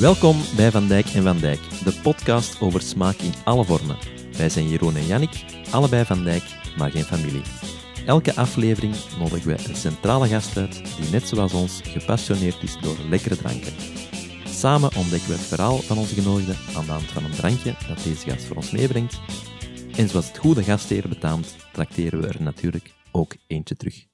Welkom bij Van Dijk en Van Dijk, de podcast over smaak in alle vormen. Wij zijn Jeroen en Jannik, allebei Van Dijk, maar geen familie. Elke aflevering nodigen we een centrale gast uit die net zoals ons gepassioneerd is door lekkere dranken. Samen ontdekken we het verhaal van onze genodigde aan de hand van een drankje dat deze gast voor ons meebrengt. En zoals het goede gastheer betaamt, trakteren we er natuurlijk ook eentje terug.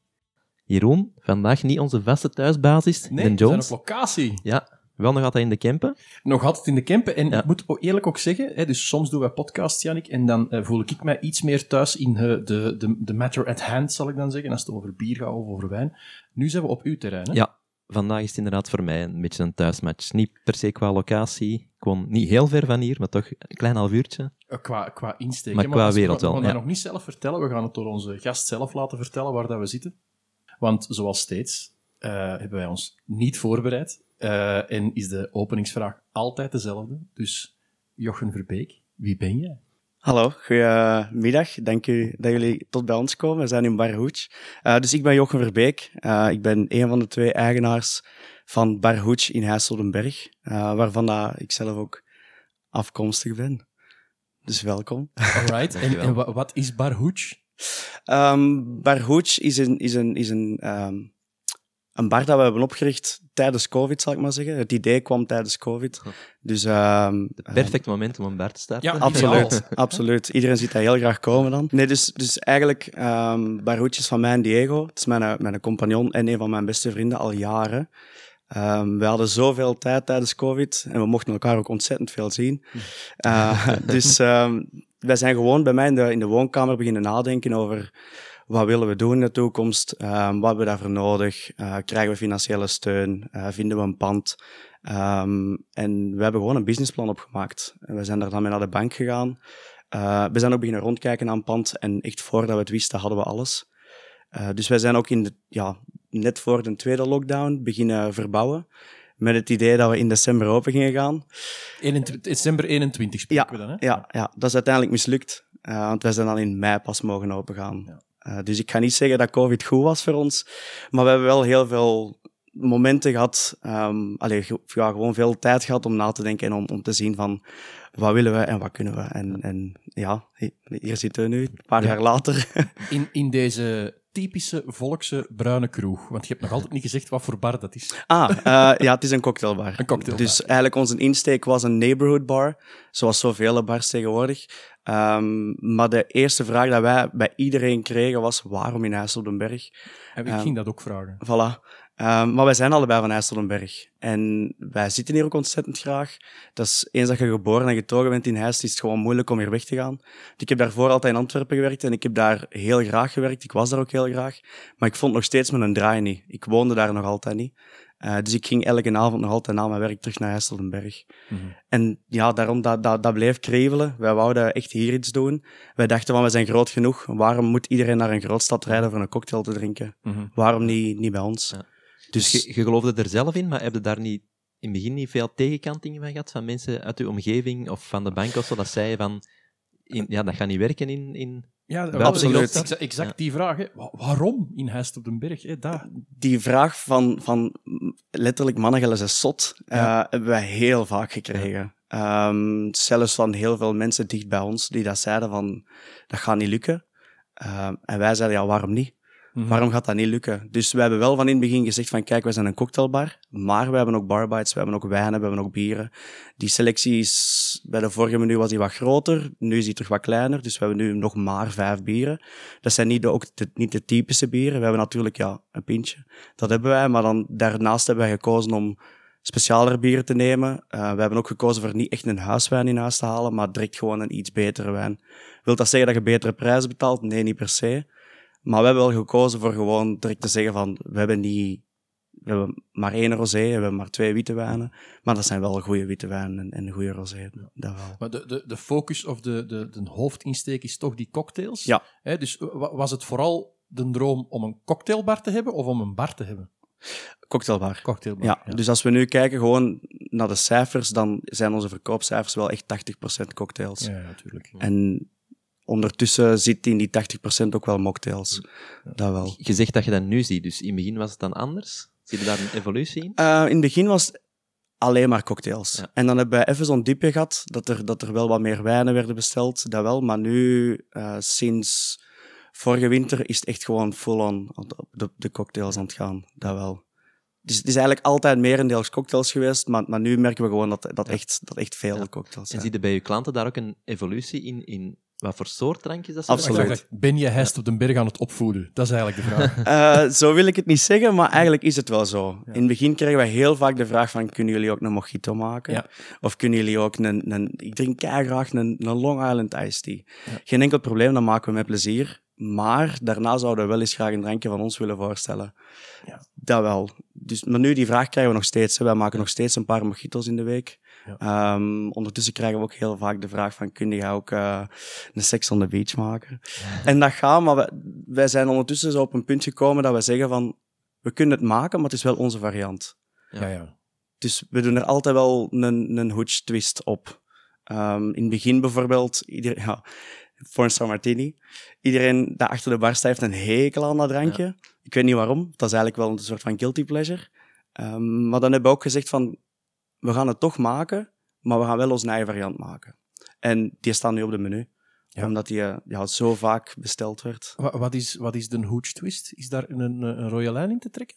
Jeroen, vandaag niet onze vaste thuisbasis, Nee, Ben we zijn Jones. op locatie. Ja, wel nog altijd in de Kempen. Nog altijd in de Kempen. En Ja. ik moet ook eerlijk ook zeggen, hè, dus soms doen wij podcasts, Jannik, en dan eh, voel ik mij iets meer thuis in eh, de, de, de matter at hand, zal ik dan zeggen, als het over bier gaat of over wijn. Nu zijn we op uw terrein, hè? Ja, vandaag is het inderdaad voor mij een beetje een thuismatch. Niet per se qua locatie, ik woon niet heel ver van hier, maar toch een klein half uurtje. Eh, Qua, qua insteek. Maar qua wereld we, wel, We gaan ja. dat nog niet zelf vertellen, we gaan het door onze gast zelf laten vertellen waar dat we zitten. Want zoals steeds hebben wij ons niet voorbereid. Eh, en is de openingsvraag altijd dezelfde. Dus Jochen Verbeek, wie ben jij? Hallo, goedemiddag. Dank u dat jullie tot bij ons komen. We zijn in Bar Hoech. Eh, dus ik ben Jochen Verbeek. Eh, ik ben een van de twee eigenaars van Bar Hoech in Heiseldenberg, eh waarvan dat ik zelf ook afkomstig ben. Dus welkom. Alright. en en wa- wat is Bar Hoech? Ehm Bar Hoech is een, is een, is een, ehm, een bar dat we hebben opgericht tijdens COVID, zal ik maar zeggen. Het idee kwam tijdens COVID. Dus ehm, Perfect moment om een bar te starten. Ja, Absoluut, absoluut. Iedereen ziet dat heel graag komen dan. Nee, dus, dus eigenlijk, um, van mij en Diego. Het is mijn, mijn compagnon en een van mijn beste vrienden al jaren. Um, we hadden zoveel tijd tijdens COVID en we mochten elkaar ook ontzettend veel zien. Uh, dus um, wij zijn gewoon bij mij in de, in de woonkamer beginnen nadenken over wat willen we doen in de toekomst, um, wat hebben we daarvoor nodig, uh, krijgen we financiële steun, uh, vinden we een pand. Um, en we hebben gewoon een businessplan opgemaakt. En we zijn daar dan mee naar de bank gegaan. Uh, we zijn ook beginnen rondkijken naar een pand en echt voordat we het wisten hadden we alles. Dus wij zijn ook in de, ja, net voor de tweede lockdown beginnen verbouwen. Met het idee dat we in december open gingen gaan. 21 december 21 spreken we dan, hè? Ja, ja, dat is uiteindelijk mislukt. Uh, want wij zijn dan in mei pas mogen opengaan. Ja. Uh, dus ik ga niet zeggen dat COVID goed was voor ons. Maar we hebben wel heel veel momenten gehad. Um, allee, ja, gewoon veel tijd gehad om na te denken en om, om te zien van wat willen we en wat kunnen we. En, en ja, hier zitten we nu, een paar Ja. jaar later. In, in deze typische volkse bruine kroeg. Want je hebt nog altijd niet gezegd wat voor bar dat is. Ah, uh, ja, het is een cocktailbar. Een cocktailbar. Dus eigenlijk onze insteek was een neighborhood bar, zoals zoveel bars tegenwoordig. Um, maar de eerste vraag dat wij bij iedereen kregen was, waarom in IJsseldenberg? En ik Um, ging dat ook vragen. Voilà. Um, maar wij zijn allebei van IJsseldenberg. En wij zitten hier ook ontzettend graag. Dat is, eens dat je geboren en getogen bent in Heist, is het gewoon moeilijk om hier weg te gaan. Ik heb daarvoor altijd in Antwerpen gewerkt en ik heb daar heel graag gewerkt. Ik was daar ook heel graag. Maar ik vond nog steeds mijn draai niet. Ik woonde daar nog altijd niet. Uh, dus ik ging elke avond nog altijd na mijn werk terug naar IJsseldenberg. Mm -hmm. En ja, daarom, dat, dat, dat bleef krevelen. Wij wouden echt hier iets doen. Wij dachten van, we zijn groot genoeg. Waarom moet iedereen naar een grootstad rijden voor een cocktail te drinken? Mm -hmm. Waarom niet, niet bij ons? Ja. Dus je, je, geloofde er zelf in, maar heb je daar niet in het begin niet veel tegenkantingen van gehad? Van mensen uit je omgeving of van de bank of zo, dat zeiden van, in, ja, dat gaat niet werken in... in ja, absoluut. Exact, exact ja. die vraag. Hè. Waarom in Heist op den Berg? Hè? Daar. Die vraag van, van letterlijk mannengelen is zot, ja. uh, hebben wij heel vaak gekregen. Ja. Um, zelfs van heel veel mensen dicht bij ons die dat zeiden van, dat gaat niet lukken. Um, en wij zeiden, ja, waarom niet? -hmm. Waarom gaat dat niet lukken? Dus we hebben wel van in het begin gezegd van kijk, wij zijn een cocktailbar, maar we hebben ook barbites, we hebben ook wijnen, we hebben ook bieren. Die selectie is, bij de vorige menu was die wat groter, nu is die terug wat kleiner, dus we hebben nu nog maar vijf bieren. Dat zijn niet de, ook niet de typische bieren. We hebben natuurlijk ja, een pintje, dat hebben wij, maar dan daarnaast hebben wij gekozen om specialere bieren te nemen. Uh, we hebben ook gekozen voor niet echt een huiswijn in huis te halen, maar direct gewoon een iets betere wijn. Wilt dat zeggen dat je betere prijzen betaalt? Nee, niet per se. Maar we hebben wel gekozen voor gewoon direct te zeggen van, we hebben niet, we hebben maar één rosé, we hebben maar twee witte wijnen. Maar dat zijn wel goede witte wijnen en, en goede rosé. Dat wel. Maar de, de, de focus of de, de, de hoofdinsteek is toch die cocktails? Ja. Hè, dus was het vooral de droom om een cocktailbar te hebben of om een bar te hebben? Cocktailbar. Cocktailbar, ja. ja. Dus als we nu kijken gewoon naar de cijfers, dan zijn onze verkoopcijfers wel echt 80% cocktails. Ja, natuurlijk. En ondertussen zit in die 80% ook wel mocktails. Ja. Dat wel. Je zegt dat je dat nu ziet, dus in het begin was het dan anders? Zie je daar een evolutie in? Uh, in het begin was het alleen maar cocktails. Ja. En dan hebben we even zo'n diepje gehad, dat er, dat er wel wat meer wijnen werden besteld, dat wel. Maar nu, eh, sinds vorige winter, is het echt gewoon full-on op de, de cocktails aan het gaan. Dat wel. Dus het is eigenlijk altijd merendeels cocktails geweest, maar, maar nu merken we gewoon dat, dat, echt, dat echt veel Ja. cocktails En zijn. zie je bij je klanten daar ook een evolutie in, in wat voor soort drankjes dat ze Absoluut. Ben je hest op de berg aan het opvoeden? Dat is eigenlijk de vraag. Eh, zo wil ik het niet zeggen, maar eigenlijk is het wel zo. In het begin kregen wij heel vaak de vraag van, kunnen jullie ook een mojito maken? Ja. Of kunnen jullie ook een... een ik drink graag een, een Long Island Iced Tea. Geen enkel probleem, dat maken we met plezier. Maar daarna zouden we wel eens graag een drankje van ons willen voorstellen. Ja. Dat wel. Dus, maar nu, die vraag krijgen we nog steeds. Hè. Wij maken nog steeds een paar mojitos in de week. Ja. Ehm, ondertussen krijgen we ook heel vaak de vraag van, kun je ook eh, een Sex on the Beach maken? En dat gaat, maar wij, wij zijn ondertussen zo op een punt gekomen dat we zeggen van, we kunnen het maken, maar het is wel onze variant. Ja, ja. Dus we doen er altijd wel een, een hooch twist op. Ehm, in het begin bijvoorbeeld, iedereen, ja, Pornstar Martini. Iedereen dat achter de bar staat heeft een hekel aan dat drankje. Ik weet niet waarom. Dat is eigenlijk wel een soort van guilty pleasure. Ehm, maar dan hebben we ook gezegd van, we gaan het toch maken, maar we gaan wel onze eigen variant maken. En die staat nu op de menu. Ja. Omdat die eh, ja, zo vaak besteld werd. Wa- Wat is, wat is de hooch twist? Is daar een, een, rode lijn in te trekken?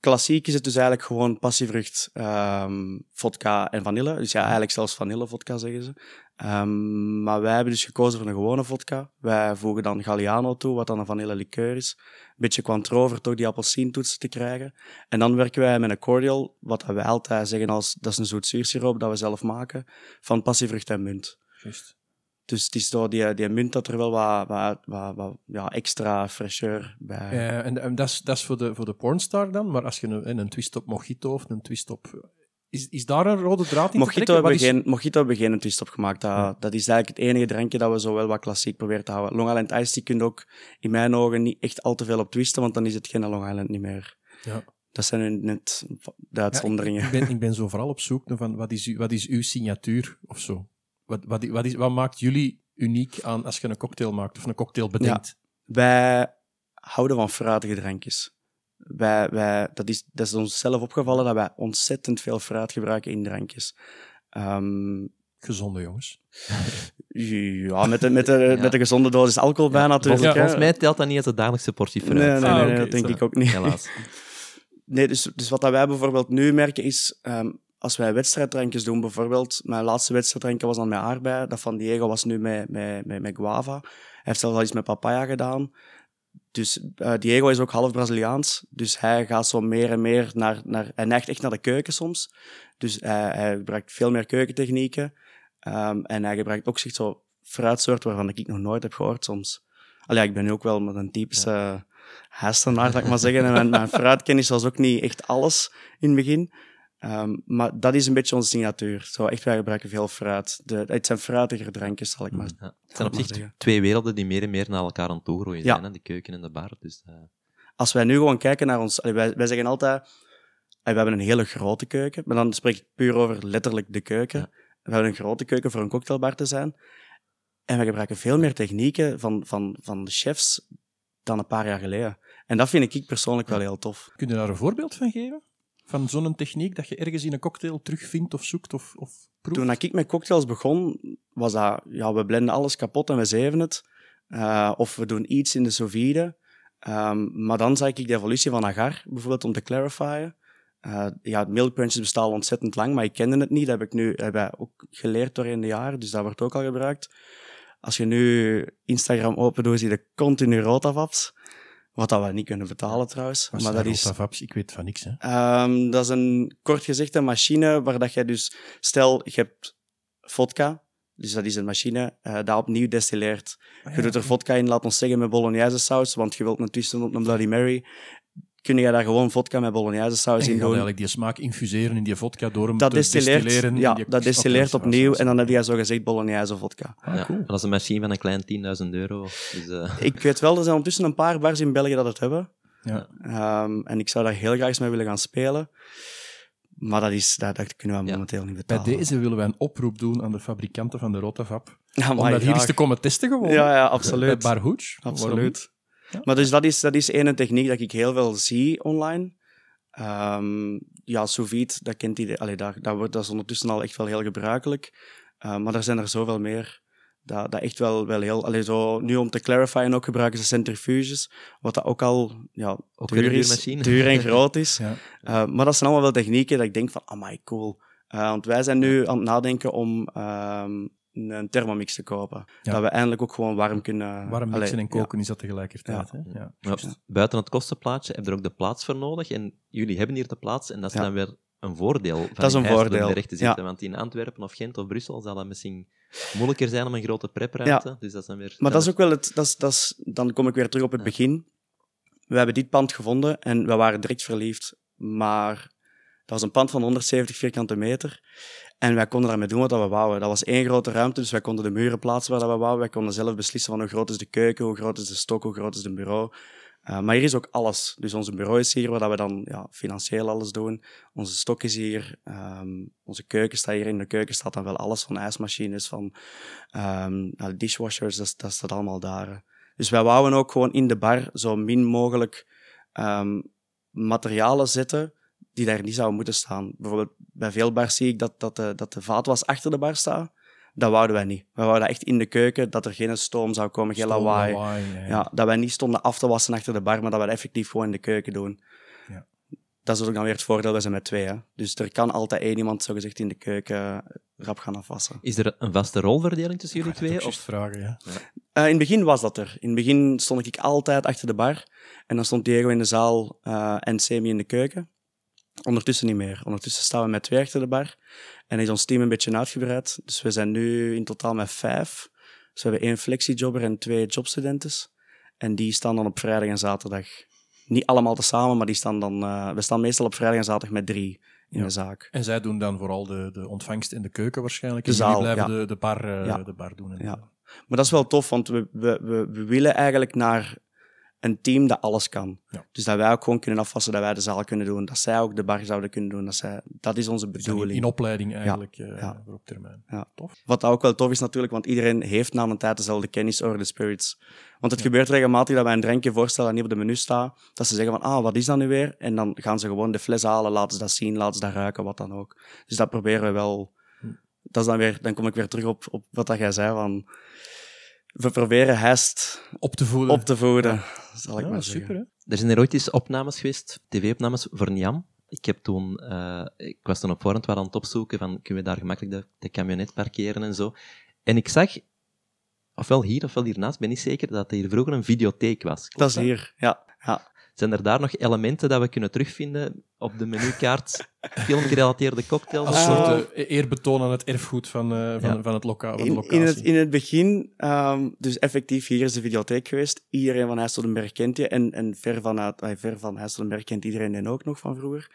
Klassiek is het dus eigenlijk gewoon passievrucht, ehm vodka en vanille. Dus ja, eigenlijk zelfs vanillevodka zeggen ze. Ehm, maar wij hebben dus gekozen voor een gewone vodka. Wij voegen dan Galliano toe, wat dan een vanille liqueur is. Een beetje Cointreau voor toch die appelsientoetsen te krijgen. En dan werken wij met een cordial, wat wij altijd zeggen als dat is een zoetzuursiroop dat we zelf maken, van passievrucht en munt. Juist. Dus het is door die, die munt dat er wel wat, wat, wat, wat ja, extra fraîcheur bij... Eh, en en dat is- dat is voor de, voor de pornstar dan, maar als je een, een twist op mojito of een twist op... Is, is daar een rode draad in Mojito trekken? hebben, Wat we is- geen, mojito hebben we geen twist op gemaakt. Dat, Ja. dat is eigenlijk het enige drankje dat we zo wel wat klassiek proberen te houden. Long Island Iced Tea kun je ook in mijn ogen niet echt al te veel op twisten, want dan is het geen Long Island niet meer. Ja. Dat zijn nu net de Ja, uitzonderingen. ik, ben, ik ben zo vooral op zoek naar van wat is, uw- wat is uw signatuur of zo? Wat, wat, wat, is, wat maakt jullie uniek aan als je een cocktail maakt of een cocktail bedenkt? Wij houden van fruitige drankjes. Wij, wij, dat, is, dat is ons zelf opgevallen dat wij ontzettend veel fruit gebruiken in drankjes. Ehm, Gezonde jongens. ja, met de, met, de, met de gezonde dosis alcohol bij natuurlijk. Volgens, mij telt dat niet als de dagelijkse portie fruit. nee, nee, Ah, nee, dat denk zo. ik ook niet. Helaas. Nee, dus, dus wat dat wij bijvoorbeeld nu merken is, ehm, als wij wedstrijddrankjes doen, bijvoorbeeld, mijn laatste wedstrijddrankje was dan met aardbei, dat van Diego was nu met, met, met, met guava. Hij heeft zelfs al iets met papaya gedaan. Dus eh, Diego is ook half Braziliaans, dus hij gaat zo meer en meer naar, naar hij neigt echt naar de keuken soms. Dus hij, hij gebruikt veel meer keukentechnieken. Ehm, en hij gebruikt ook zich zo fruitsoorten waarvan ik nog nooit heb gehoord soms. Allee, ik ben nu ook wel met een typische ja. huisstandaard, laat ik maar zeggen. En mijn, mijn fruitkennis was ook niet echt alles in het begin. Ehm, maar dat is een beetje onze signatuur. Zo echt, wij gebruiken veel fruit. De, het zijn fruitiger drankjes, zal ik maar Ja. Het zijn op zich zeggen. twee werelden die meer en meer naar elkaar aan het toegroeien Ja. zijn, hè? de keuken en de bar. Dus, eh, Als wij nu gewoon kijken naar ons... wij, wij zeggen altijd... we hebben een hele grote keuken. Maar dan spreek ik puur over letterlijk de keuken. Ja. We hebben een grote keuken voor een cocktailbar te zijn. En we gebruiken veel meer technieken van, van, van de chefs dan een paar jaar geleden. En dat vind ik persoonlijk wel heel tof. Kun je daar een voorbeeld van geven? Van zo'n techniek dat je ergens in een cocktail terugvindt of zoekt of, of proeft? Toen ik met cocktails begon, was dat... Ja, we blenden alles kapot en we zeven het. Eh, of we doen iets in de sous. Ehm, maar dan zag ik de evolutie van agar, bijvoorbeeld, om te clarifyen. Eh, ja, milk punches bestaat al ontzettend lang, maar ik kende het niet. Dat heb ik nu heb ook geleerd doorheen de jaren, dus dat wordt ook al gebruikt. Als je nu Instagram open doet, zie je continu rotavaps. Wat dat we niet kunnen betalen trouwens. Maar dat is? Ik weet van niks. Hè. Ehm, dat is een kort gezegd een machine waar dat je dus... Stel, je hebt vodka. Dus dat is een machine dat opnieuw destilleert. Ah, Je doet er vodka in, laat ons zeggen, met bolognese saus, want je wilt een twist op een Bloody Mary. Kun je daar gewoon vodka met bolognese saus in doen? eigenlijk die smaak infuseren in die vodka door hem Dat te destilleert, destilleren. ja, die- dat destilleert opnieuw en dan heb je zo gezegd bolognese vodka. Ah, ja. cool. Dat is een machine van een klein 10.000 euro. Dus, eh, Ik weet wel, er zijn ondertussen een paar bars in België dat het hebben. Ja. Ehm, en ik zou daar heel graag eens mee willen gaan spelen. Maar dat, is, dat, dat kunnen we Ja. momenteel niet Bij betalen. deze willen wij een oproep doen aan de fabrikanten van de Rotavap. Ja, Om maar dat hier eens te komen testen gewoon. Ja, ja, Bij absoluut. Bar Hooch. Waarom Absoluut. Ja. Maar dus dat is, dat is één techniek dat ik heel veel zie online. Ehm, ja, sous dat kent iedereen. Daar, dat, wordt, dat is ondertussen al echt wel heel gebruikelijk. Uh, maar er zijn er zoveel meer. Dat, dat echt wel, wel heel... Allee, zo, nu om te clarifyen ook gebruiken ze centrifuges, wat dat ook al ja, Ook duur, is, duur en groot is. Ja. Uh, maar dat zijn allemaal wel technieken dat ik denk van, amai, cool. Uh, want wij zijn nu aan het nadenken om um, een thermomix te kopen. Ja. Dat we eindelijk ook gewoon warm kunnen... Warm allee, mixen en ja. koken is dat tegelijkertijd. Ja. Hè? Ja. Maar buiten het kostenplaatje heb je er ook de plaats voor nodig. En jullie hebben hier de plaats. En dat is Ja. dan weer een voordeel van Dat is in een voordeel, te zitten. ja. Want in Antwerpen of Gent of Brussel zal dat misschien moeilijker zijn om een grote prepruimte. Dus dat is dan weer... Maar dat is ook wel het... Dat is, dat is, dan kom ik weer terug op het Ja. begin. We hebben dit pand gevonden en we waren direct verliefd. Maar dat was een pand van 170 vierkante meter. En wij konden daarmee doen wat we wouden. Dat was één grote ruimte, dus wij konden de muren plaatsen waar we wouden. Wij konden zelf beslissen van hoe groot is de keuken, hoe groot is de stok, hoe groot is het bureau. Uh, maar hier is ook alles. Dus ons bureau is hier, waar we dan ja, financieel alles doen. Onze stok is hier. Um, onze keuken staat hier. In de keuken staat dan wel alles van ijsmachines, van um, nou, dishwashers, dat, staat allemaal daar. Dus wij wouden ook gewoon in de bar zo min mogelijk um, materialen zetten die daar niet zouden moeten staan. Bijvoorbeeld bij veel bars zie ik dat, dat, de, dat de vaatwas achter de bar staat. Dat wouden wij niet. Wij wouden echt in de keuken, dat er geen stoom zou komen, geen Stoom, lawaai. lawaai, ja, ja. Ja, dat wij niet stonden af te wassen achter de bar, maar dat we dat effectief gewoon in de keuken doen. Ja. Dat is ook dan weer het voordeel, wij zijn met twee. Hè? Dus er kan altijd één iemand zogezegd in de keuken rap gaan afwassen. Is er een vaste rolverdeling tussen jullie twee? Of... vragen, ja. Uh, in het begin was dat er. In het begin stond ik altijd achter de bar. En dan stond Diego in de zaal uh, en Semi in de keuken. Ondertussen niet meer. Ondertussen staan we met twee achter de bar. En is ons team een beetje uitgebreid. Dus we zijn nu in totaal met vijf. Dus we hebben één flexijobber en twee jobstudentes. En die staan dan op vrijdag en zaterdag. Niet allemaal tezamen, maar die staan dan... Uh, we staan meestal op vrijdag en zaterdag met drie in Ja. de zaak. En zij doen dan vooral de, de ontvangst in de keuken waarschijnlijk. De zaal, blijven ja. de, de, bar, eh, Ja. de bar doen. En, Ja. Maar dat is wel tof, want we, we, we, we willen eigenlijk naar een team dat alles kan. Ja. Dus dat wij ook gewoon kunnen afwassen, dat wij de zaal kunnen doen, dat zij ook de bar zouden kunnen doen. Dat, zij, dat is onze Dus in, bedoeling. in opleiding eigenlijk eh, ja. op termijn. Ja. Tof. Wat ook wel tof is natuurlijk, want iedereen heeft na een tijd dezelfde kennis over de spirits. Want het gebeurt regelmatig dat wij een drankje voorstellen dat niet op de menu staat, dat ze zeggen van, ah, wat is dat nu weer? En dan gaan ze gewoon de fles halen, laten ze dat zien, laten ze dat ruiken, wat dan ook. Dus dat proberen we wel... Hm. Dat is dan weer, dan kom ik weer terug op, op wat dat jij zei, van... We proberen hest Op te voeden. op te voeden, zal ik ja, maar zeggen. super, hè? Er zijn er ooit eens opnames geweest, tv-opnames voor Niam. Ik heb toen, eh, ik was toen op voorhand wel aan het opzoeken van, kunnen we daar gemakkelijk de, de camionet parkeren en zo. En ik zag, ofwel hier ofwel hiernaast, ben ik niet zeker, dat er hier vroeger een videotheek was. Klopt Dat is hier, ja. ja. Zijn er daar nog elementen dat we kunnen terugvinden op de menukaart? Filmgerelateerde cocktails? Als of een? Ah. soort eh, eerbetoon aan het erfgoed van, eh, van, Ja. van, het loka van de In, locatie. in, het, in het begin, ehm, dus effectief, hier is de videotheek geweest. Iedereen van Heistelenberg kent je. En, en ver, vanuit, ver van Heistelenberg kent iedereen die ook nog van vroeger.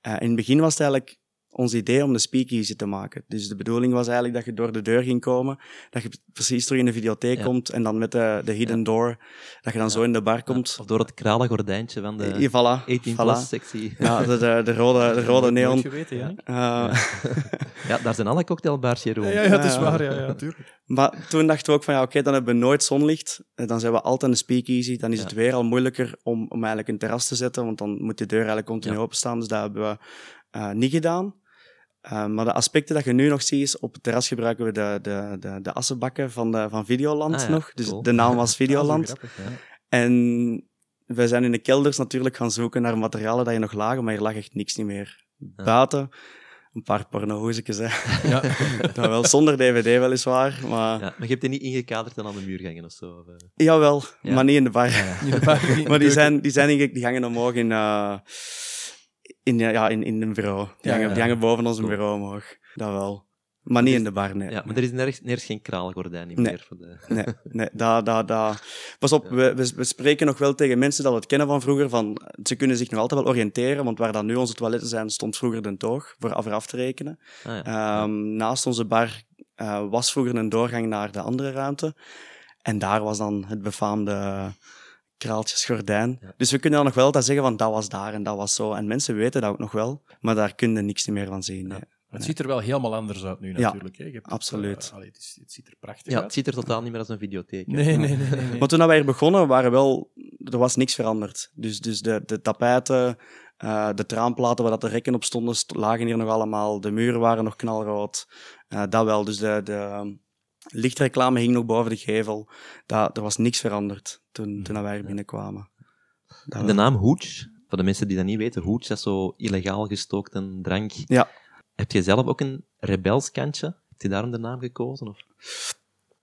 Eh, in het begin was het eigenlijk ons idee om de speakeasy te maken. Dus de bedoeling was eigenlijk dat je door de deur ging komen, dat je precies terug in de videotheek Ja. komt en dan met de, de hidden door, dat je dan zo in de bar komt. Of door het kralen gordijntje van de Eh, voilà, 18 voilà. plus sectie. Ja, de, de, de rode, de rode neon. geweten, ja. Eh, Ja, daar zijn alle cocktailbars, Jeroen. Ja, ja, ja, het is waar, ja, ja, tuurlijk. Maar toen dachten we ook van ja, oké, dan hebben we nooit zonlicht. Eh, Dan zijn we altijd een speakeasy. Dan is Ja. het weer al moeilijker om, om eigenlijk een terras te zetten, want dan moet de deur eigenlijk continu Ja. openstaan. Dus dat hebben we eh, niet gedaan. Eh, maar de aspecten dat je nu nog ziet, is op het terras gebruiken we de, de, de, de assenbakken van, de, van Videoland Ah ja, nog. Dus cool. de naam was Ah, Videoland. grappig, ja. en wij zijn in de kelders natuurlijk gaan zoeken naar materialen dat je nog lagen, maar er lag echt niks niet meer. Ja. Buiten, een paar pornohoesjes, hè. Ja. dat wel zonder dvd weliswaar, maar... Ja, maar je hebt die niet ingekaderd en aan de muur gangen of zo? Of, eh? Jawel, Ja. maar niet in de bar. In de bar- in de Maar die zijn, die zijn die hangen omhoog in, eh, in, ja, in, in een bureau. Die, hangen, ja. die hangen boven ons bureau omhoog. Dat wel. Maar niet in de bar, nee. Ja, maar er is nergens, nergens geen kraalgordijn niet Nee. meer. Voor de... Nee, nee, dat, dat, dat. Pas op, we, we, we spreken nog wel tegen mensen dat we het kennen van vroeger. Van, ze kunnen zich nog altijd wel oriënteren, want waar dan nu onze toiletten zijn, stond vroeger de toog voor af, voor af te rekenen. Ah, ja. Ehm, naast onze bar eh, was vroeger een doorgang naar de andere ruimte. En daar was dan het befaamde kraaltjesgordijn. Ja. Dus we kunnen dan nog wel dat zeggen van dat was daar en dat was zo. En mensen weten dat ook nog wel, maar daar kun je niks meer van zien. Ja. nee. Het ziet er wel helemaal anders uit nu, Ja, natuurlijk. hè. Je hebt het, absoluut. eh, allee, het, is- het ziet er prachtig ja, het uit. ziet er totaal niet meer als een videotheek. uit. Nee, nee, nee. nee, nee. Maar toen wij hier begonnen, waren wel, er was niks veranderd. Dus, dus de, de tapijten, Eh, de traanplaten waar dat de rekken op stonden, st- lagen hier nog allemaal. De muren waren nog knalrood. Eh, dat wel. Dus de, de ehm, lichtreclame hing nog boven de gevel. Dat, er was niks veranderd toen, toen wij hier binnenkwamen. Dat De naam Hooch, voor de mensen die dat niet weten, Hooch dat is zo illegaal gestookte drank. Ja. Heb jij zelf ook een rebels kantje? Heb je daarom de naam gekozen? Of?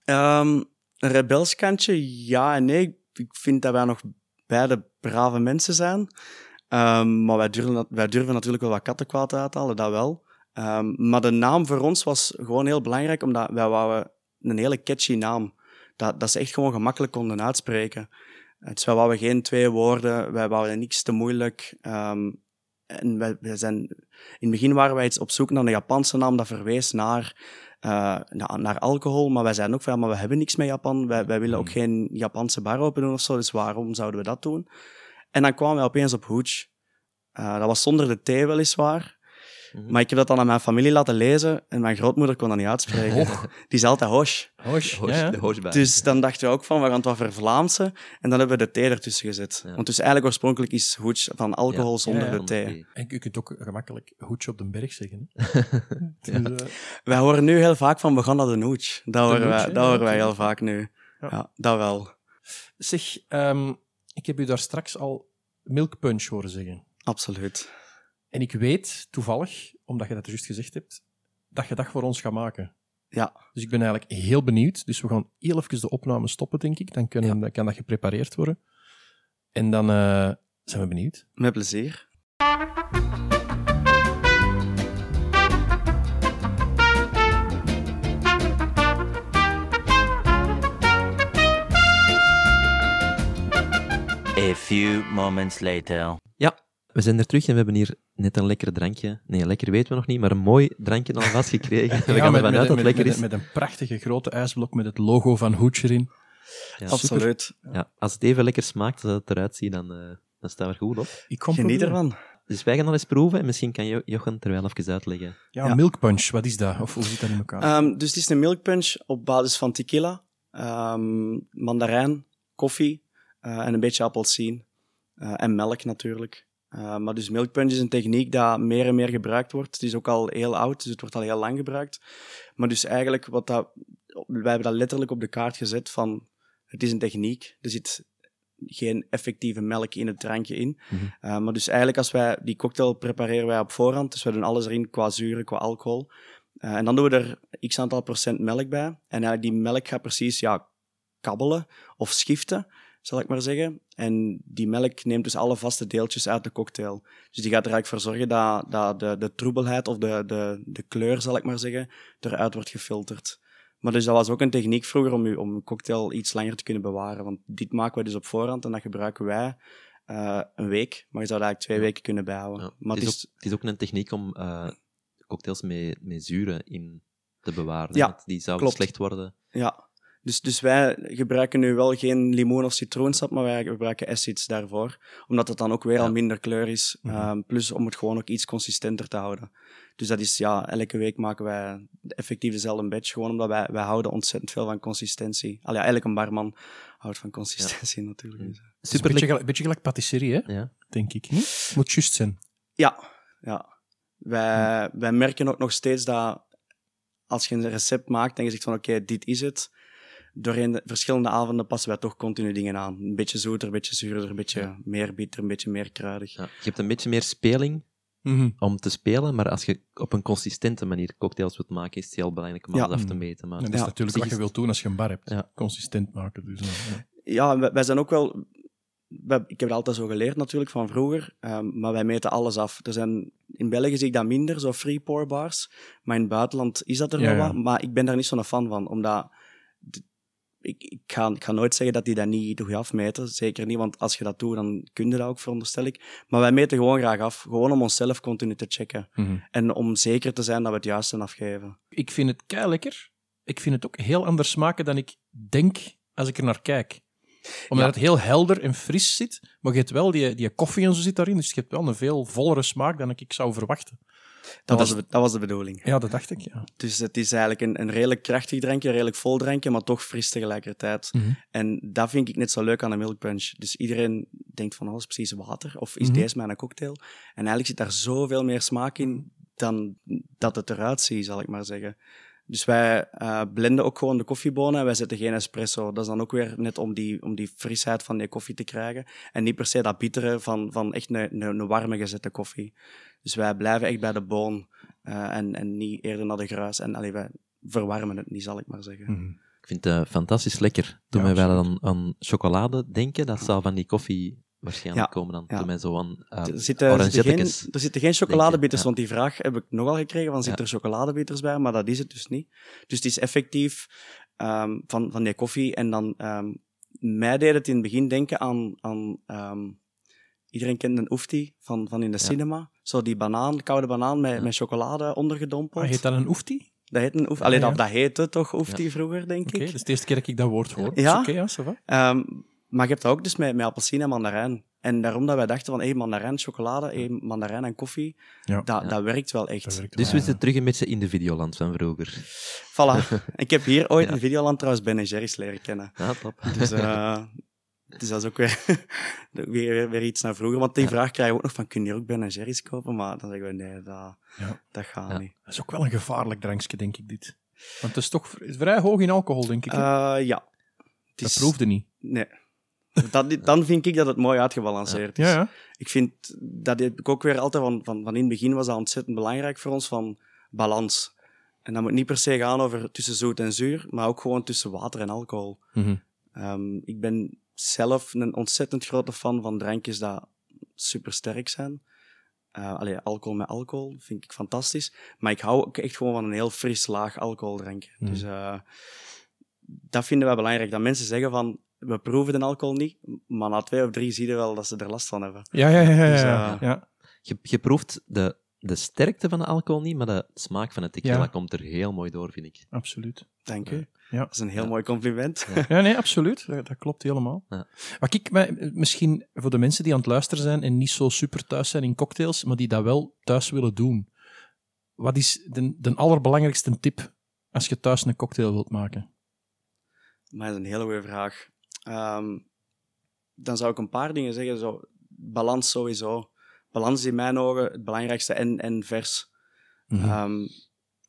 Ehm, een rebelskantje, ja en nee. Ik vind dat wij nog beide brave mensen zijn. Ehm, maar wij durven, wij durven natuurlijk wel wat kattenkwaad uithalen, dat wel. Ehm, maar de naam voor ons was gewoon heel belangrijk, omdat wij wouden een hele catchy naam. Dat, dat ze echt gewoon gemakkelijk konden uitspreken. Dus wij wouden geen twee woorden, wij wouden niks te moeilijk. Ehm, en wij, wij zijn, in het begin waren wij iets op zoek naar een Japanse naam dat verwees naar eh, naar, naar alcohol, maar wij zeiden ook van, ja, maar we hebben niks met Japan, wij, wij willen ook geen Japanse bar open doen of zo, dus waarom zouden we dat doen? En dan kwamen wij opeens op Hooch. Eh, dat was zonder de T weliswaar, Mhm. maar ik heb dat dan aan mijn familie laten lezen en mijn grootmoeder kon dat niet uitspreken. Die zei altijd Hosh. Hosh, Hooch, ja. De. Dus dan dachten we ook van, we gaan het wat vervlaamsen. En dan hebben we de T ertussen gezet. Ja. Want dus eigenlijk oorspronkelijk is Hooch van alcohol Ja. zonder de T. En je kunt ook gemakkelijk hoedje op de berg zeggen. Hè? Dus, eh, Wij horen nu heel vaak van, we gaan naar de Hooch. Dat horen, wij, ja, dat horen wij heel vaak nu. Ja. Ja, dat wel. zeg, ehm, ik heb u daar straks al milk punch horen zeggen. Absoluut. En ik weet toevallig, omdat je dat juist gezegd hebt, dat je dat voor ons gaat maken. Ja. Dus ik ben eigenlijk heel benieuwd. Dus we gaan heel even de opname stoppen, denk ik. Dan, kunnen, dan kan dat geprepareerd worden. En dan eh, zijn we benieuwd. Met plezier. A few moments later. Ja, we zijn er terug en we hebben hier net een lekker drankje. Nee, lekker weten we nog niet, maar een mooi drankje alvast gekregen. We Ja, gaan met, ervan uit dat het lekker met, is. met een prachtige grote ijsblok met het logo van Hooch erin. Ja. Absoluut. Ja, als het even lekker smaakt als het eruit ziet, dan, eh, dan staan we er goed op. Ik kom Geniet ervan. Dus wij gaan al eens proeven en misschien kan Jo- Jochen er wel even uitleggen. Ja, Ja. milk punch, wat is dat? Of hoe zit dat in elkaar? Ehm, dus het is een milk punch op basis van tequila, ehm, mandarijn, koffie eh, en een beetje appelsien. Eh, en melk natuurlijk. Eh, maar dus milk punch is een techniek dat meer en meer gebruikt wordt. Het is ook al heel oud, dus het wordt al heel lang gebruikt. Maar dus eigenlijk, wat dat, wij hebben dat letterlijk op de kaart gezet van, het is een techniek. Er zit geen effectieve melk in het drankje in. Mhm. Eh, maar dus eigenlijk, als wij die cocktail prepareren wij op voorhand, dus we doen alles erin qua zuren, qua alcohol. Eh, en dan doen we er x aantal procent melk bij. En eigenlijk die melk gaat precies ja, kabbelen of schiften, zal ik maar zeggen. En die melk neemt dus alle vaste deeltjes uit de cocktail. Dus die gaat er eigenlijk voor zorgen dat, dat de, de troebelheid of de, de, de kleur, zal ik maar zeggen, eruit wordt gefilterd. Maar dus dat was ook een techniek vroeger om, u, om een cocktail iets langer te kunnen bewaren. Want dit maken we dus op voorhand en dat gebruiken wij eh, een week. Maar je zou eigenlijk twee weken kunnen bijhouden. Ja. Maar het, is ook, het is ook een techniek om eh, cocktails met, met zuren in te bewaren. Ja, die zou klopt. slecht worden. Ja, dus, dus wij gebruiken nu wel geen limoen- of citroensap, maar wij gebruiken acids daarvoor. Omdat het dan ook weer Ja. al minder kleur is. Mhm. Ehm, plus om het gewoon ook iets consistenter te houden. Dus dat is, ja, elke week maken wij effectief dezelfde batch. Gewoon omdat wij, wij houden ontzettend veel van consistentie. Al ja, eigenlijk een barman houdt van consistentie natuurlijk. Mm. Dus, eh. Het is Super een beetje, gelijk, beetje gelijk patisserie, hè? Ja. denk ik. Hm? Moet juist zijn. Ja, ja. Wij, wij merken ook nog steeds dat als je een recept maakt en je zegt van oké, dit is het, doorheen de verschillende avonden passen wij toch continu dingen aan. Een beetje zoeter, een beetje zuurder, een beetje meer bitter, een beetje meer kruidig. Ja. Je hebt een beetje meer speling Mhm. om te spelen, maar als je op een consistente manier cocktails wilt maken, is het heel belangrijk om Ja. alles af te Mm. meten. Maar En dat is Ja, natuurlijk wat je wilt doen als je een bar hebt. Ja. Consistent maken. Dus, ja, ja. Ja, wij, wij zijn ook wel... ik heb het altijd zo geleerd natuurlijk, van vroeger, ehm, maar wij meten alles af. Er zijn, in België zie ik dat minder, zo free pour bars, maar in het buitenland is dat er Ja, wel ja. wat. Maar ik ben daar niet zo'n fan van, omdat... Ik, ik, ga, ik ga nooit zeggen dat die dat niet goed afmeten. Zeker niet, want als je dat doet, dan kun je dat ook, veronderstel ik. Maar wij meten gewoon graag af. Gewoon om onszelf continu te checken. Mhm. En om zeker te zijn dat we het juiste afgeven. Ik vind het kei lekker. Ik vind het ook heel anders smaken dan ik denk als ik er naar kijk. Omdat Ja. het heel helder en fris zit, maar je hebt wel die, die koffie en zo zit daarin, dus je hebt wel een veel vollere smaak dan ik zou verwachten. Dat, was, de, dat was de bedoeling. Ja, dat dacht ik, ja. Dus het is eigenlijk een, een redelijk krachtig drankje, een redelijk vol drankje, maar toch fris tegelijkertijd. Mhm. En dat vind ik net zo leuk aan een milk punch. Dus iedereen denkt van, oh, is precies water. Of is Mhm. deze mijn cocktail? En eigenlijk zit daar zoveel meer smaak in dan dat het eruit ziet, zal ik maar zeggen. Dus wij eh, blenden ook gewoon de koffiebonen en wij zetten geen espresso. Dat is dan ook weer net om die, om die frisheid van die koffie te krijgen. En niet per se dat bittere van, van echt een, een, een warme gezette koffie. Dus wij blijven echt bij de boon eh, en, en niet eerder naar de gruis. En allee, wij verwarmen het niet, zal ik maar zeggen. Mhm. Ik vind het eh, fantastisch lekker. Toen Ja, wij aan, aan chocolade denken, dat zal van die koffie waarschijnlijk Ja, komen dan. ja. Toen mij zo aan uh, Er zitten, er, zitten geen, er zitten geen chocoladebitters, ja. want die vraag heb ik nogal gekregen, van zit Ja. er chocoladebitters bij? Maar dat is het dus niet. Dus het is effectief ehm, van, van die koffie. En dan, ehm, mij deed het in het begin denken aan, aan ehm, iedereen kent een oefti van, van in de Ja. cinema. Zo die banaan, koude banaan met, Ja. met chocolade ondergedompeld. Ah, heet dat een oefti? Dat heet een oefti. Ah, Allee, ja. dat, dat heette toch oefti vroeger, denk Oké, ik. dat is de eerste keer dat ik dat woord hoor. Ja? Oké, ja, ça va. Ehm, maar je hebt dat ook dus met, met appelsine en mandarijn. En daarom dat wij dachten van, hé, mandarijn, chocolade, hé, mandarijn en koffie, Ja. dat, Ja. dat werkt wel echt. Dus we ja. zitten terug een beetje in de videoland van vroeger. Voilà. ik heb hier ooit Ja. in Videoland trouwens Ben Jerry's leren kennen. Ja, top. Dus, eh, dus dat is ook weer, weer, weer, weer iets naar vroeger. Want die Ja. vraag krijgen we ook nog van, kun je hier ook Ben Jerry's kopen? Maar dan zeggen we, nee, dat, Ja. dat gaat Ja. niet. Dat is ook wel een gevaarlijk drankje, denk ik, dit. Want het is toch vrij hoog in alcohol, denk ik. Eh, ja. Het dat is- proefde niet. Nee. Dat, dan vind ik dat het mooi uitgebalanceerd is. Ja, ja. Ik vind, dat heb ik ook weer altijd van, van, van in het begin was dat ontzettend belangrijk voor ons, van balans. En dat moet niet per se gaan over tussen zoet en zuur, maar ook gewoon tussen water en alcohol. Mhm. Ehm, ik ben zelf een ontzettend grote fan van drankjes dat super sterk zijn. Eh allee, alcohol met alcohol vind ik fantastisch. Maar ik hou ook echt gewoon van een heel fris, laag alcoholdrankje. Mhm. Dus eh, dat vinden wij belangrijk. Dat mensen zeggen van, we proeven de alcohol niet, maar na twee of drie zie je wel dat ze er last van hebben. Ja, ja, ja. ja, Dus, ja. eh, ja. Je, je proeft de, de sterkte van de alcohol niet, maar de smaak van het tequila Ja. komt er heel mooi door, vind ik. absoluut. Dank u. Ja. Dat is een heel Ja. mooi compliment. Ja, nee, absoluut. Dat, dat klopt helemaal. Ja. Wat ik misschien voor de mensen die aan het luisteren zijn en niet zo super thuis zijn in cocktails, maar die dat wel thuis willen doen. Wat is de, de allerbelangrijkste tip als je thuis een cocktail wilt maken? Maar dat is een hele goede vraag. Ehm, dan zou ik een paar dingen zeggen. Zo, balans sowieso. Balans is in mijn ogen het belangrijkste en, en vers. Ehm,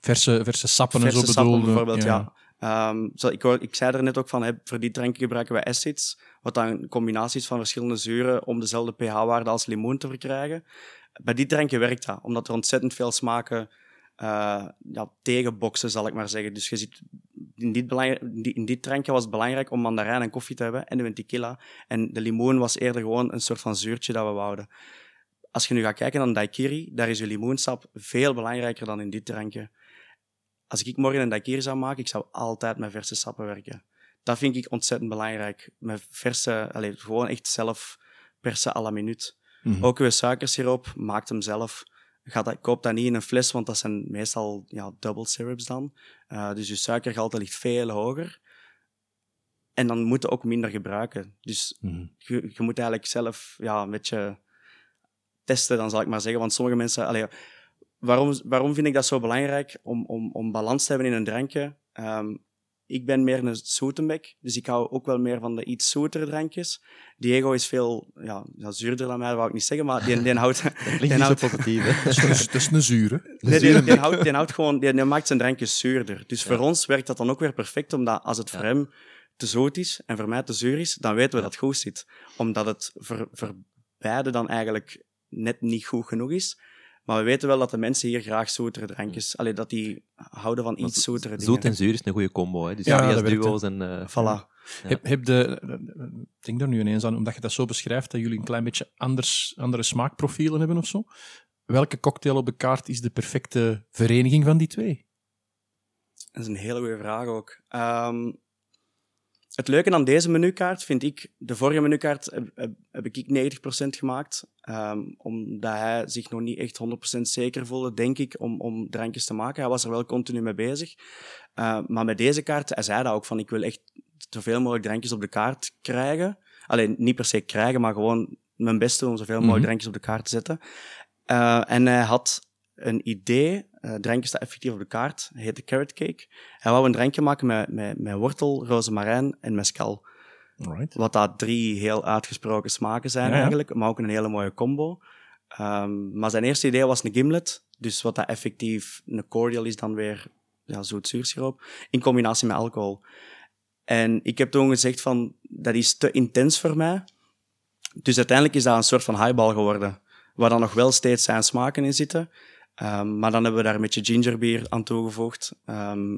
Verse, verse sappen en verse zo sappen bedoelde. bijvoorbeeld, ja. Ehm, zo, ik, zei er net ook van, voor die dranken gebruiken wij acids, wat dan combinaties van verschillende zuren om dezelfde pH-waarde als limoen te verkrijgen. Bij die dranken werkt dat, omdat er ontzettend veel smaken eh, ja, zal ik maar zeggen. Dus je ziet, in dit, in dit drankje was het belangrijk om mandarijn en koffie te hebben en een tequila. En de limoen was eerder gewoon een soort van zuurtje dat we wouden. Als je nu gaat kijken naar daiquiri, daar is je limoensap veel belangrijker dan in dit drankje. Als ik morgen een daiquiri zou maken, ik zou altijd met verse sappen werken. Dat vind ik ontzettend belangrijk. Met verse, allee, gewoon echt zelf persen à la minuut. Mhm. Ook uw suikersiroop, maakt hem zelf. Gaat dat, koop dat niet in een fles, want dat zijn meestal ja, double syrups dan. Eh, dus je suikergehalte ligt veel hoger. En dan moet je ook minder gebruiken. Dus Mhm. je, je moet eigenlijk zelf ja, een beetje testen, dan zal ik maar zeggen. Want sommige mensen... Allee, waarom, waarom vind ik dat zo belangrijk? Om, om, om balans te hebben in een drankje. Ehm, ik ben meer een zoetenbek, dus ik hou ook wel meer van de iets zoetere drankjes. Diego is veel ja, ja, zuurder dan mij, wou ik niet zeggen, maar die, die houdt... Klinkt die niet zo houdt positief, hè? Dat is, een- dat is een zure. Nee, die, die, houdt, die, houdt gewoon, die, die maakt zijn drankjes zuurder. Dus voor ons werkt dat dan ook weer perfect, omdat als het Ja. voor hem te zoet is en voor mij te zuur is, dan weten we dat het goed zit. Omdat het voor, voor beide dan eigenlijk net niet goed genoeg is. Maar we weten wel dat de mensen hier graag zoetere drankjes... Allee, dat die houden van iets zoetere dingen. Zoet en zuur is een goede combo, hè? Dus Ja, ja, dat werkt, duo's en... eh, Voilà. Ja. Heb, heb de, ik denk daar nu ineens aan, omdat je dat zo beschrijft, dat jullie een klein beetje anders, andere smaakprofielen hebben of zo. Welke cocktail op de kaart is de perfecte vereniging van die twee? Dat is een hele goede vraag ook. Ehm, het leuke aan deze menukaart vind ik, de vorige menukaart heb, heb, heb ik 90% gemaakt, ehm, omdat hij zich nog niet echt 100% zeker voelde, denk ik, om, om drankjes te maken. Hij was er wel continu mee bezig. Eh, maar met deze kaart, hij zei dat ook, van ik wil echt zoveel mogelijk drankjes op de kaart krijgen. Alleen niet per se krijgen, maar gewoon mijn best doen om zoveel mogelijk Mhm. drankjes op de kaart te zetten. Eh, en hij had een idee. Uh, drankje staat effectief op de kaart. Het heet de Carrot Cake. Hij wou een drankje maken met, met, met wortel, rozemarijn en mescal. Alright. Wat dat drie heel uitgesproken smaken zijn Ja, ja. eigenlijk, maar ook een hele mooie combo. Ehm, maar zijn eerste idee was een gimlet. Dus wat dat effectief een cordial is dan weer ja, zoet zuursiroop. In combinatie met alcohol. En ik heb toen gezegd van, dat is te intens voor mij. Dus uiteindelijk is dat een soort van highball geworden. Waar dan nog wel steeds zijn smaken in zitten. Ehm, maar dan hebben we daar een beetje gingerbier aan toegevoegd. Ehm,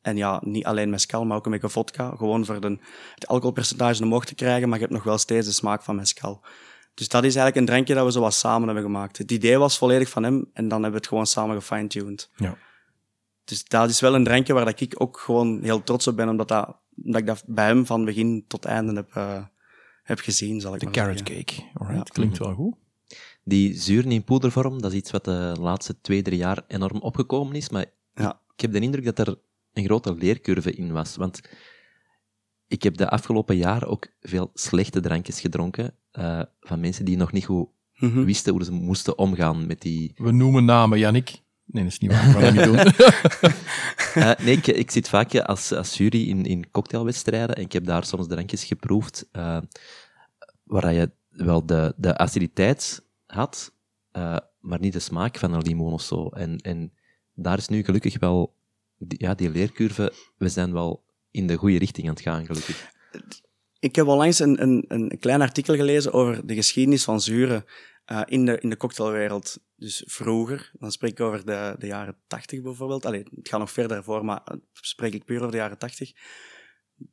en ja, niet alleen mescal, maar ook een beetje vodka. Gewoon voor de, het alcoholpercentage omhoog te krijgen, maar je hebt nog wel steeds de smaak van mescal. Dus dat is eigenlijk een drankje dat we zo wat samen hebben gemaakt. Het idee was volledig van hem en dan hebben we het gewoon samen gefine-tuned. Ja. Dus dat is wel een drankje waar dat ik ook gewoon heel trots op ben, omdat, dat, omdat ik dat bij hem van begin tot einde heb, eh, heb gezien, zal ik De maar carrot zeggen. cake. Alright, Ja. klinkt wel goed. Die zuren in poedervorm, dat is iets wat de laatste twee, drie jaar enorm opgekomen is. Maar Ja. ik heb de indruk dat er een grote leercurve in was. Want ik heb de afgelopen jaren ook veel slechte drankjes gedronken. eh, van mensen die nog niet goed Mhm. wisten hoe ze moesten omgaan met die... We noemen namen, Jannik. Nee, dat is niet waar. Dat niet doen. Eh, nee, ik, ik zit vaak als, als jury in, in cocktailwedstrijden en ik heb daar soms drankjes geproefd eh, waar je wel de, de aciditeit had, eh, maar niet de smaak van een limoen of zo. En, en daar is nu gelukkig wel die, ja, die leercurve, we zijn wel in de goede richting aan het gaan, gelukkig. Ik heb onlangs een, een, een klein artikel gelezen over de geschiedenis van zuren eh, in, de, in de cocktailwereld. Dus vroeger, dan spreek ik over de, de jaren tachtig bijvoorbeeld. Allee, het gaat nog verder voor, maar eh, spreek ik puur over de jaren tachtig.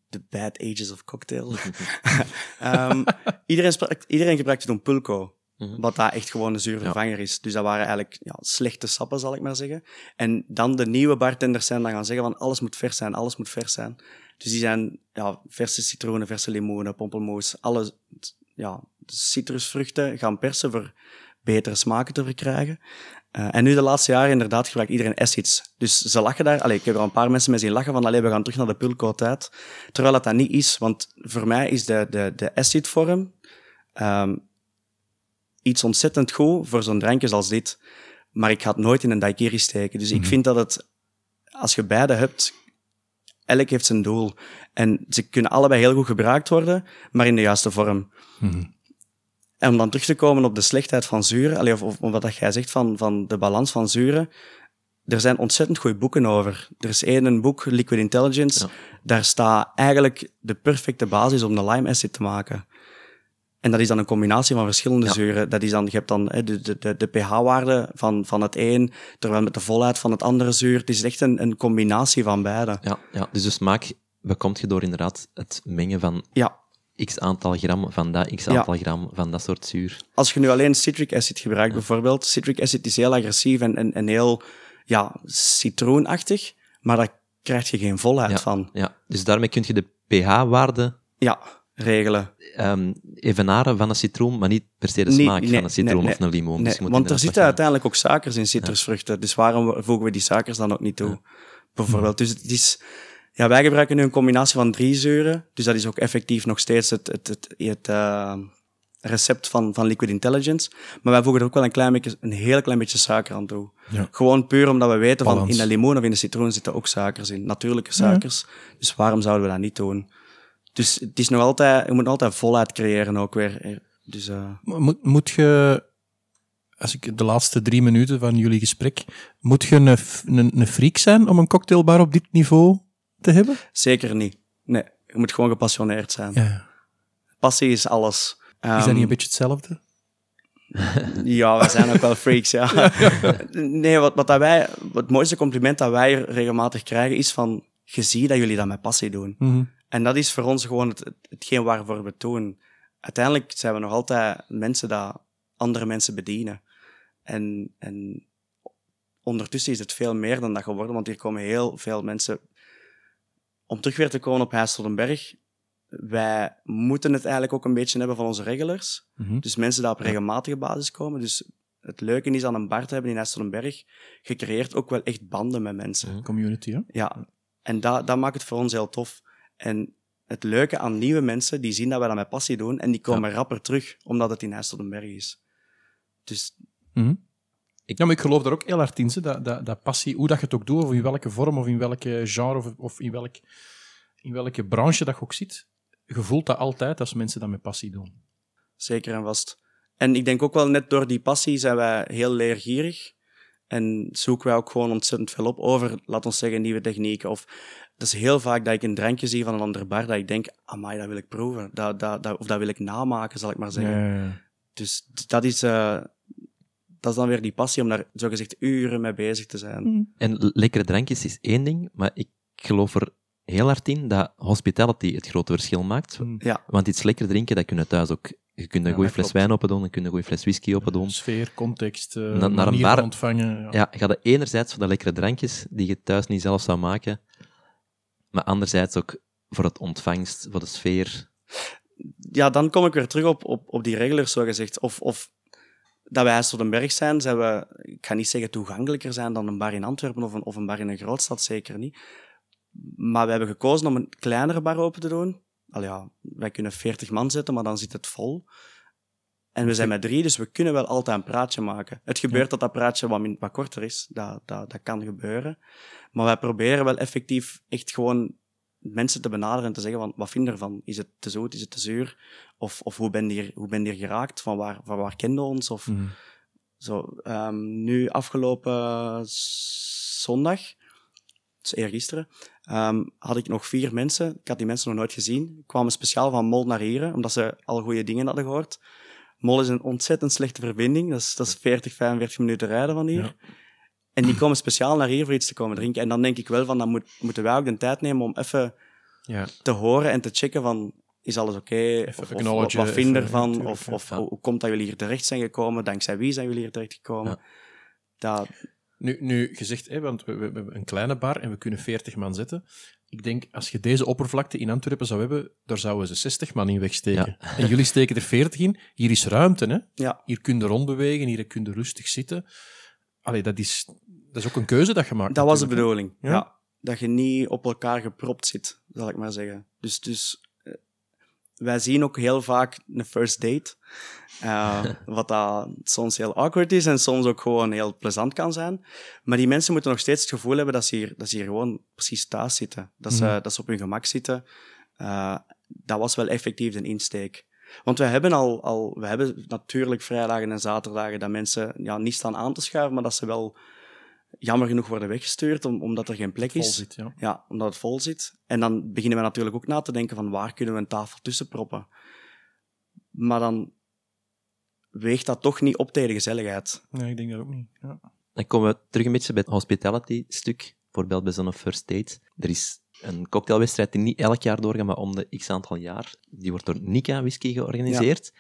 The bad ages of cocktail. Ehm, iedereen, iedereen gebruikte toen pulco. Mhm. Wat daar echt gewoon een zuurvervanger is. Dus dat waren eigenlijk ja, slechte sappen, zal ik maar zeggen. En dan de nieuwe bartenders zijn dan gaan zeggen van alles moet vers zijn, alles moet vers zijn. Dus die zijn ja, verse citroenen, verse limoenen, pompelmoes, alle ja, citrusvruchten gaan persen voor betere smaken te verkrijgen. Eh, en nu de laatste jaren inderdaad gebruikt iedereen acids. Dus ze lachen daar. Allee, ik heb er een paar mensen mee zien lachen van allee, we gaan terug naar de pulco-tijd. Terwijl dat dat niet is, want voor mij is de, de, de acidvorm ehm, iets ontzettend goed voor zo'n drankje als dit. Maar ik ga het nooit in een daiquiri steken. Dus ik vind dat het, als je beide hebt, elk heeft zijn doel. En ze kunnen allebei heel goed gebruikt worden, maar in de juiste vorm. Mhm. En om dan terug te komen op de slechtheid van zuren, of, of, of wat dat jij zegt van, van de balans van zuren, er zijn ontzettend goede boeken over. Er is één een boek, Liquid Intelligence, Ja. daar staat eigenlijk de perfecte basis om de lime acid te maken. En dat is dan een combinatie van verschillende Ja. zuren. Dat is dan, je hebt dan hè, de, de, de, de pH-waarde van, van het een, terwijl met de volheid van het andere zuur. Het is echt een, een combinatie van beide. Ja, ja, dus de smaak bekomt je door inderdaad het mengen van Ja, x aantal gram van dat, x aantal gram van dat soort zuur. als je nu alleen citric acid gebruikt, bijvoorbeeld, citric acid is heel agressief en, en, en heel ja, citroenachtig, maar daar krijg je geen volheid van. Ja, dus daarmee kun je de pH-waarde Ja, regelen. ehm, evenaren van een citroen, maar niet per se de Nee, smaak nee, van een citroen nee, of een limoen. Nee, Dus want er zitten uiteindelijk ook suikers in citrusvruchten, dus waarom voegen we die suikers dan ook niet toe? Bijvoorbeeld. Dus het is, ja, wij gebruiken nu een combinatie van drie zuren, dus dat is ook effectief nog steeds het, het, het, het eh, recept van, van Liquid Intelligence. Maar wij voegen er ook wel een, klein beetje, een heel klein beetje suiker aan toe. Ja. Gewoon puur omdat we weten van in de limoen of in de citroen zitten ook suikers in, natuurlijke suikers. Dus waarom zouden we dat niet doen? Dus het is nog altijd, je moet altijd volheid creëren ook weer. Dus, eh, Moet, moet je, als ik de laatste drie minuten van jullie gesprek, moet je een, een, een freak zijn om een cocktailbar op dit niveau te hebben? Zeker niet. Nee, je moet gewoon gepassioneerd zijn. Ja. Passie is alles. Is dat Ehm, niet een beetje hetzelfde? Ja, we zijn ook wel freaks, ja. Nee, wat, wat dat wij, het mooiste compliment dat wij regelmatig krijgen is van, je ziet dat jullie dat met passie doen. Mhm. En dat is voor ons gewoon het, het- hetgeen waarvoor we het doen. Uiteindelijk zijn we nog altijd mensen dat andere mensen bedienen. En, en ondertussen is het veel meer dan dat geworden, want hier komen heel veel mensen... Om terug weer te komen op Heiseldenberg, wij moeten het eigenlijk ook een beetje hebben van onze regulars. Mhm. Dus mensen die op regelmatige basis komen. Dus het leuke is aan een bar te hebben in Heiseldenberg, je creëert ook wel echt banden met mensen. Community, hè? Ja, en dat, dat maakt het voor ons heel tof. En het leuke aan nieuwe mensen, die zien dat wij dat met passie doen en die komen rapper terug, omdat het in IJsseldenberg is. Dus Mhm. Ja, maar ik geloof daar ook heel hard in, ze, dat, dat, dat passie, hoe dat je het ook doet, of in welke vorm, of in welke genre, of, of in, welk, in welke branche dat je ook zit, je voelt dat altijd als mensen dat met passie doen. Zeker en vast. En ik denk ook wel, net door die passie zijn wij heel leergierig. En zoeken wij ook gewoon ontzettend veel op over, laat ons zeggen, nieuwe technieken. Of dat is heel vaak dat ik een drankje zie van een ander bar, dat ik denk, amai, dat wil ik proeven. Dat, dat, dat, of dat wil ik namaken, zal ik maar zeggen. Dus dat is, eh, dat is dan weer die passie om daar zogezegd uren mee bezig te zijn. En lekkere drankjes is één ding, maar ik geloof er heel hard in dat hospitality het grote verschil maakt. Ja, Want iets lekker drinken, dat kun je thuis ook. Je kunt een Ja, goede fles klopt. wijn open doen, je kunt een goede fles whisky open doen. Sfeer, context, eh Na- naar een bar- van ontvangen. Ja. Ja, ga je enerzijds voor de lekkere drankjes die je thuis niet zelf zou maken, maar anderzijds ook voor het ontvangst, voor de sfeer. ja, dan kom ik weer terug op, op, op die regulars, zogezegd. Of, of dat wij tot een berg zijn, zijn we, ik ga niet zeggen toegankelijker zijn dan een bar in Antwerpen of een, of een bar in een grootstad, zeker niet. Maar we hebben gekozen om een kleinere bar open te doen. Al ja, wij kunnen 40 man zetten, maar dan zit het vol. En we zijn met drie, dus we kunnen wel altijd een praatje maken. Het gebeurt dat dat praatje wat, min- wat korter is, dat, dat, dat kan gebeuren. Maar wij proberen wel effectief echt gewoon mensen te benaderen en te zeggen van, wat vind je ervan? Is het te zoet, is het te zuur? Of, of hoe ben je hier, hoe ben je hier geraakt? Van waar, van waar kende ons? Of, Mhm. zo, ehm, nu afgelopen zondag, dus eergisteren, ehm had ik nog vier mensen. Ik had die mensen nog nooit gezien. Kwamen speciaal van Mol naar hier, omdat ze al goede dingen hadden gehoord. Mol is een ontzettend slechte verbinding. Dat is, dat is 40, 45 minuten rijden van hier. Ja. En die komen speciaal naar hier voor iets te komen drinken. En dan denk ik wel van, dan moet, moeten wij ook de tijd nemen om even Ja. te horen en te checken van, is alles oké? Of, of wat, wat vind je even, ervan? of of Ja. hoe komt dat jullie hier terecht zijn gekomen? Dankzij wie zijn jullie hier terecht gekomen? Ja. Dat, Nu, nu gezegd, hè, want we, we- we hebben een kleine bar en we kunnen 40 man zetten. Ik denk, als je deze oppervlakte in Antwerpen zou hebben, daar zouden ze 60 man in wegsteken. En jullie steken er 40 in. Hier is ruimte, hè? ja, Hier kun je rondbewegen, hier kun je rustig zitten. Allee, dat is, dat is ook een keuze dat je maakt. dat was de bedoeling. Ja? Ja? Dat je niet op elkaar gepropt zit, zal ik maar zeggen. Dus, dus wij zien ook heel vaak een first date. Eh, wat dat soms heel awkward is en soms ook gewoon heel plezant kan zijn. Maar die mensen moeten nog steeds het gevoel hebben dat ze hier, dat ze hier gewoon precies thuis zitten. Dat ze, Mhm. dat ze op hun gemak zitten. Eh, dat was wel effectief een insteek. Want we hebben al, al we hebben natuurlijk vrijdagen en zaterdagen dat mensen ja, niet staan aan te schuiven, maar dat ze wel jammer genoeg worden weggestuurd om, omdat er geen plek Vol is. zit, ja. Ja, omdat het vol zit. En dan beginnen we natuurlijk ook na te denken van waar kunnen we een tafel tussen proppen. Maar dan weegt dat toch niet op tegen de gezelligheid. Nee, ik denk dat ook niet. Ja. Dan komen we terug een beetje bij het hospitality-stuk, bijvoorbeeld bij zo'n first date. Er is een cocktailwedstrijd die niet elk jaar doorgaat, maar om de x aantal jaar. Die wordt door Nika Whisky georganiseerd.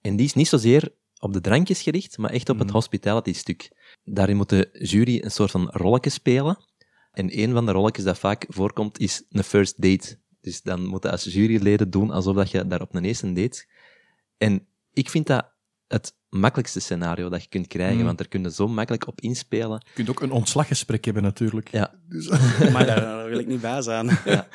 En die is niet zozeer op de drankjes gericht, maar echt op het Mhm. hospitality-stuk. Daarin moet de jury een soort van rolletje spelen. En een van de rolletjes dat vaak voorkomt, is een first date. Dus dan moeten als juryleden doen alsof dat je daar op een eerste date... En ik vind dat het makkelijkste scenario dat je kunt krijgen, Mhm. want daar kun je zo makkelijk op inspelen. Je kunt ook een ontslaggesprek hebben, natuurlijk. Ja, Maar daar, wil ik niet bij zijn. ja, ja.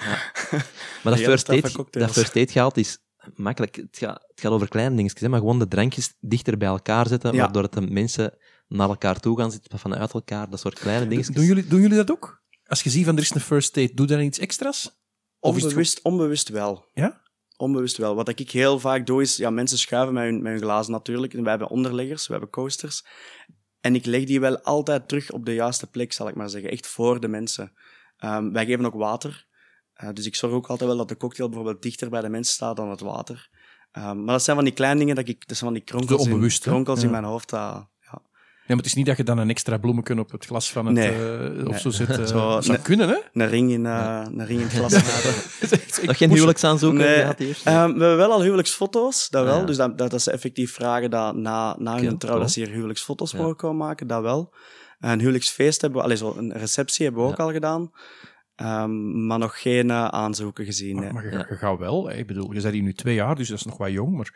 Maar dat first, date, dat first date gehaald is makkelijk. Het gaat, het gaat over kleine dingetjes, maar gewoon de drankjes dichter bij elkaar zetten, Ja. waardoor het de mensen naar elkaar toe gaan zitten, vanuit elkaar, dat soort kleine dingetjes. Doen jullie, doen jullie dat ook? Als je ziet van er is een first date, doe dan iets extra's? Of is het Onbewust, onbewust wel. Ja? Onbewust wel. Wat ik heel vaak doe, is... Ja, mensen schuiven met hun, met hun glazen natuurlijk. En wij hebben onderleggers, we hebben coasters. En ik leg die wel altijd terug op de juiste plek, zal ik maar zeggen. Echt voor de mensen. Ehm, wij geven ook water. Eh, dus ik zorg ook altijd wel dat de cocktail bijvoorbeeld dichter bij de mensen staat dan het water. Ehm, maar dat zijn van die kleine dingen, dat, ik, dat zijn van die kronkels, in, kronkels in mijn hoofd. Dat, maar het is niet dat je dan een extra bloemetje op het glas van het... Nee. eh, of Nee. zo Zo, dat zou kunnen, hè? Een ring in, eh, een ring in het glas. Dat Nog geen pushen. huwelijksaanzoeken Nee. Ehm, we hebben wel al huwelijksfoto's, dat wel. Ja. Dus dat, dat, dat ze effectief vragen dat na, na hun trouw, cool. dat ze hier huwelijksfoto's Ja. mogen komen maken, dat wel. Een huwelijksfeest hebben we, allee, zo, een receptie hebben we ook Ja. al gedaan. Ehm, maar nog geen aanzoeken gezien. Maar, maar je, Ja. je gaat wel, hè. ik bedoel, je bent hier nu twee jaar, dus dat is nog wat jong, maar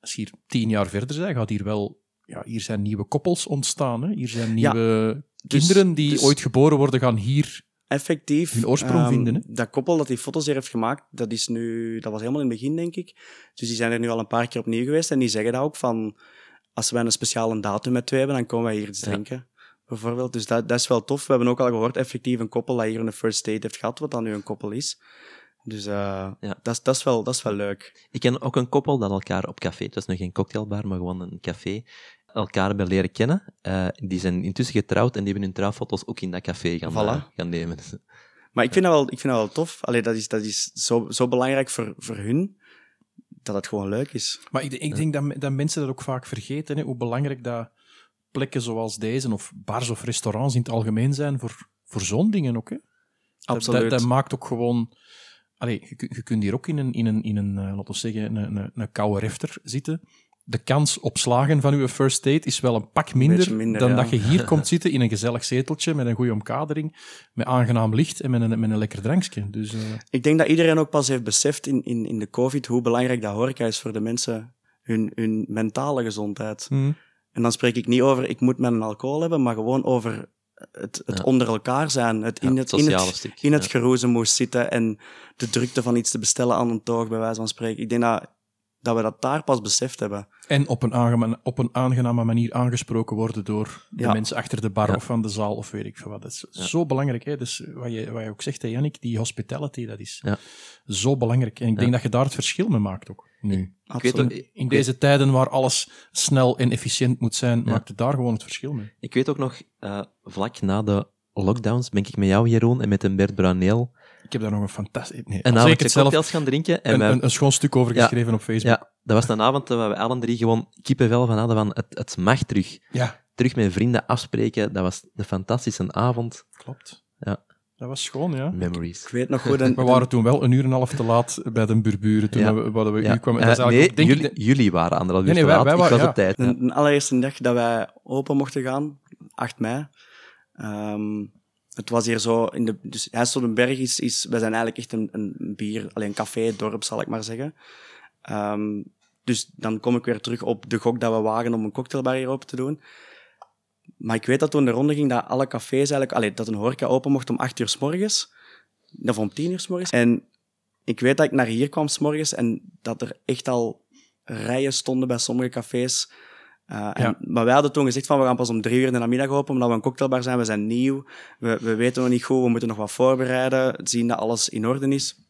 als je hier tien jaar verder bent, gaat hier wel... Ja, hier zijn nieuwe koppels ontstaan, hè. Hier zijn Ja. nieuwe Dus- kinderen die dus- ooit geboren worden, gaan hier... Effectief. Hun oorsprong ehm, vinden, hè? Dat koppel dat die foto's hier heeft gemaakt, dat, is nu, dat was helemaal in het begin, denk ik. Dus die zijn er nu al een paar keer opnieuw geweest en die zeggen dat ook van... als wij een speciale datum met twee hebben, dan komen wij hier iets Ja. drinken. Bijvoorbeeld. Dus dat, dat is wel tof. We hebben ook al gehoord, effectief een koppel dat hier een first date heeft gehad, wat dan nu een koppel is. Dus eh, Ja. dat, is- dat, is wel, dat is wel leuk. Ik ken ook een koppel dat elkaar op café, het was nog geen cocktailbar, maar gewoon een café, elkaar hebben leren kennen. Eh, die zijn intussen getrouwd en die hebben hun trouwfoto's ook in dat café gaan, Voilà. eh, gaan nemen. Maar ik vind dat wel, ik vind dat wel tof. Allee, dat is, dat is zo, zo belangrijk voor, voor hun, dat het gewoon leuk is. Maar ik, ik denk dat, dat mensen dat ook vaak vergeten, hè, hoe belangrijk dat plekken zoals deze, of bars of restaurants in het algemeen zijn, voor, voor zo'n dingen ook. Hè. Dat- Absoluut. Dat, dat maakt ook gewoon... Allee, je kunt hier ook in een, in een, in een eh, laten we zeggen, een, een, een koude refter zitten. De kans op slagen van uw first date is wel een pak minder, dan ja. dat je hier komt zitten in een gezellig zeteltje met een goede omkadering, met aangenaam licht en met een, met een lekker drankje. Dus eh, Ik denk dat iedereen ook pas heeft beseft in, in, in de COVID hoe belangrijk dat horeca is voor de mensen, hun, hun mentale gezondheid. hm. En dan spreek ik niet over, ik moet met een alcohol hebben, maar gewoon over het, het Ja. onder elkaar zijn. Het Ja, in het het, in het, stuk, in het ja. geroezemoes zitten en de drukte van iets te bestellen aan een toog, bij wijze van spreken. Ik denk dat, dat we dat daar pas beseft hebben. En op een, aangename, op een aangename manier aangesproken worden door de Ja. mensen achter de bar Ja. of van de zaal of weet ik veel wat. Dat is Ja. zo belangrijk. Hè? Dus wat je, wat je ook zegt, hè, Jannik, die hospitality, dat is Ja. zo belangrijk. En ik denk Ja. dat je daar het verschil mee maakt ook, nu. Ik weet ook, In deze tijden waar alles snel en efficiënt moet zijn, Ja. maakt het daar gewoon het verschil mee. Ik weet ook nog, eh, vlak na de lockdowns ben ik met jou, Jeroen, en met een Bert Ik heb daar nog een fantastisch... Nee, een als ik avondje het zelf cocktails gaan drinken. En een, wij- een, een schoon stuk over Ja. geschreven op Facebook. ja, dat was een avond waar we allen drie gewoon kippenvel van hadden van het, het mag terug. Ja, Terug met vrienden afspreken, dat was een fantastische avond. klopt. Ja. Dat was schoon, ja. Memories. Ik weet nog goed... We waren toen wel een uur en een half te laat bij de burburen toen Ja. we, we Ja. u kwamen. Nee, denk jullie, ik, jullie waren anderhalf uur Nee, nee, te wij- laat. wij ik was waren- op tijd. De allereerste dag dat wij open mochten gaan, 8 mei. Ehm, het was hier zo, in de, dus IJsseldenberg is, is, wij zijn eigenlijk echt een, een bier, alleen een café, dorp zal ik maar zeggen. Ehm, dus dan kom ik weer terug op de gok dat we wagen om een cocktailbar hier open te doen. Maar ik weet dat toen de ronde ging dat alle cafés eigenlijk, allee, dat een horeca open mocht om 8 uur s morgens. Of om 10 uur s morgens. En ik weet dat ik naar hier kwam s morgens en dat er echt al rijen stonden bij sommige cafés. Uh, en, Ja. Maar wij hadden toen gezegd van we gaan pas om drie uur in de namiddag open, omdat we een cocktailbar zijn, we zijn nieuw, we, we weten nog niet goed, we moeten nog wat voorbereiden, zien dat alles in orde is.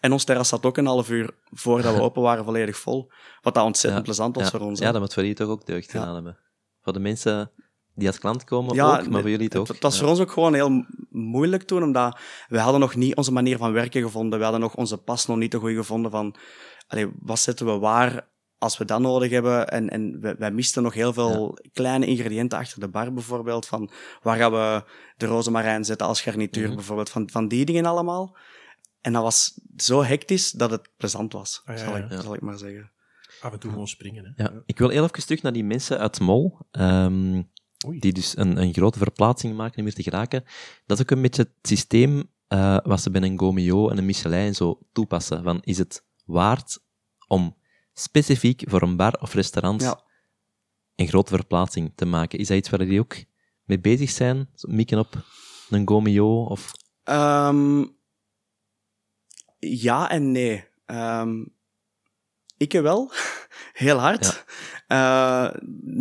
En ons terras zat ook een half uur voordat we open waren volledig vol, wat dat ontzettend Ja. plezant was ja, voor ons. Ja, dat moet voor jullie toch ook deugd gedaan hebben. Voor de mensen die als klant komen Ja, ook, maar voor jullie toch. Het, het was Ja. voor ons ook gewoon heel moeilijk toen, omdat we hadden nog niet onze manier van werken gevonden. We hadden nog onze pas nog niet te goed gevonden van, allee, wat zetten we waar als we dat nodig hebben. En, en wij, wij misten nog heel veel kleine ingrediënten achter de bar bijvoorbeeld. Van waar gaan we de rozemarijn zetten als garnituur Mhm. bijvoorbeeld. Van, van die dingen allemaal. En dat was zo hectisch dat het plezant was, Ah, ja, zal, ik, Ja. zal ik maar zeggen. af en toe gewoon springen. Hè. Ja, ik wil heel even terug naar die mensen uit Mol, ehm, die dus een, een grote verplaatsing maken om hier te geraken. Dat is ook een beetje het systeem eh, wat ze bij een Gomeo en een Michelin zo toepassen. Van, is het waard om specifiek voor een bar of restaurant Ja. een grote verplaatsing te maken? Is dat iets waar die ook mee bezig zijn? Mikken op een Gomeo of... Ehm, ja en nee. Ehm, ik wel, heel hard. Eh,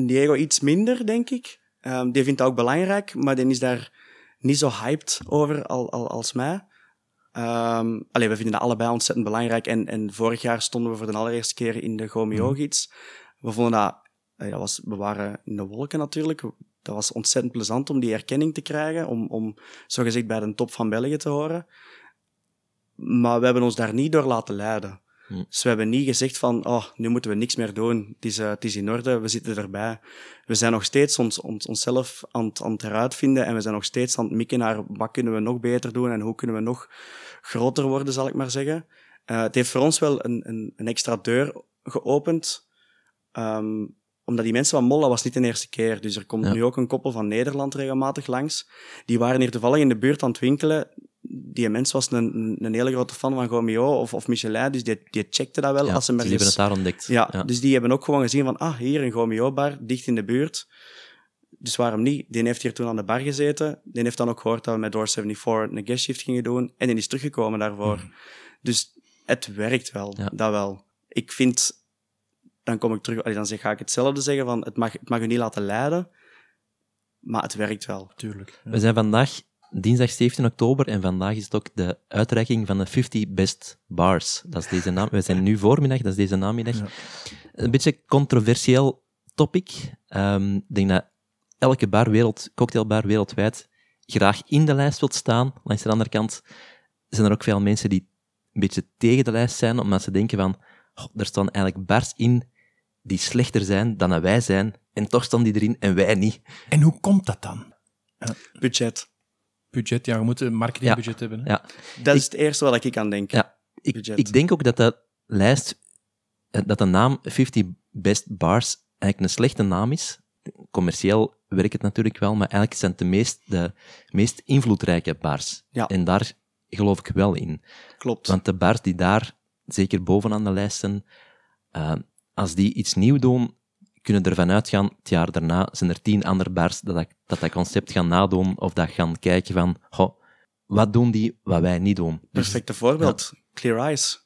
Diego iets minder, denk ik. Ehm, die vindt dat ook belangrijk, maar die is daar niet zo hyped over al, al, als mij. Ehm allee, we vinden dat allebei ontzettend belangrijk. En, en vorig jaar stonden we voor de allereerste keer in de Gomeo-gids. We vonden dat... eh, dat was, we waren in de wolken natuurlijk. Dat was ontzettend plezant om die erkenning te krijgen. Om, om zogezegd bij de top van België te horen. Maar we hebben ons daar niet door laten leiden. Hm. Dus we hebben niet gezegd van, oh, nu moeten we niks meer doen. Het is, eh, het is in orde, we zitten erbij. We zijn nog steeds ons, ons, onszelf aan, het- aan het heruitvinden en we zijn nog steeds aan het mikken naar wat kunnen we nog beter doen en hoe kunnen we nog groter worden, zal ik maar zeggen. Eh, het heeft voor ons wel een, een, een extra deur geopend. Ehm, omdat die mensen van Molla was niet de eerste keer. Dus er komt Ja. nu ook een koppel van Nederland regelmatig langs. Die waren hier toevallig in de buurt aan het winkelen. Die mens was een, een, hele grote fan van Gomeo of, of Michelin, dus die, die checkte dat wel Ja, als ze dus die hebben het daar ontdekt. Ja, dus die hebben ook gewoon gezien van, ah, hier een Gomeo-bar, dicht in de buurt. Dus waarom niet? Die heeft hier toen aan de bar gezeten. Die heeft dan ook gehoord dat we met Door 74 een guest shift gingen doen. En die is teruggekomen daarvoor. Dus het werkt wel, Ja. dat wel. Ik vind dan kom ik terug, allee, dan zeg, ga ik hetzelfde zeggen van het mag, het mag u niet laten leiden, maar het werkt wel. Tuurlijk. Ja. We zijn vandaag dinsdag 17 oktober en vandaag is het ook de uitreiking van de 50 Best Bars. Dat is deze naam. We zijn nu voormiddag, dat is deze namiddag. Ja. Een beetje controversieel topic. Ehm, ik denk dat elke bar wereld, cocktailbar wereldwijd graag in de lijst wilt staan. Langs de andere kant zijn er ook veel mensen die een beetje tegen de lijst zijn, omdat ze denken van, "Oh, er staan eigenlijk bars in die slechter zijn dan dat wij zijn, en toch staan die erin en wij niet. En hoe komt dat dan? Budget. Budget, ja, we moeten een marketingbudget hebben. Hè? Ja, Dat is het eerste wat ik aan denk. Ja, ik, Budget. ik denk ook dat dat lijst, eh, dat de naam 50 Best Bars eigenlijk een slechte naam is. Commercieel werkt het natuurlijk wel, maar eigenlijk zijn het de meest, de meest invloedrijke bars. Ja. En daar geloof ik wel in. Klopt. Want de bars die daar zeker bovenaan de lijst zijn, eh, als die iets nieuw doen, kunnen ervan uitgaan, het jaar daarna zijn er tien andere bars dat dat, dat, dat concept gaan nadoen of dat gaan kijken van, goh, wat doen die wat wij niet doen? Dus Perfecte voorbeeld. Clear Eyes.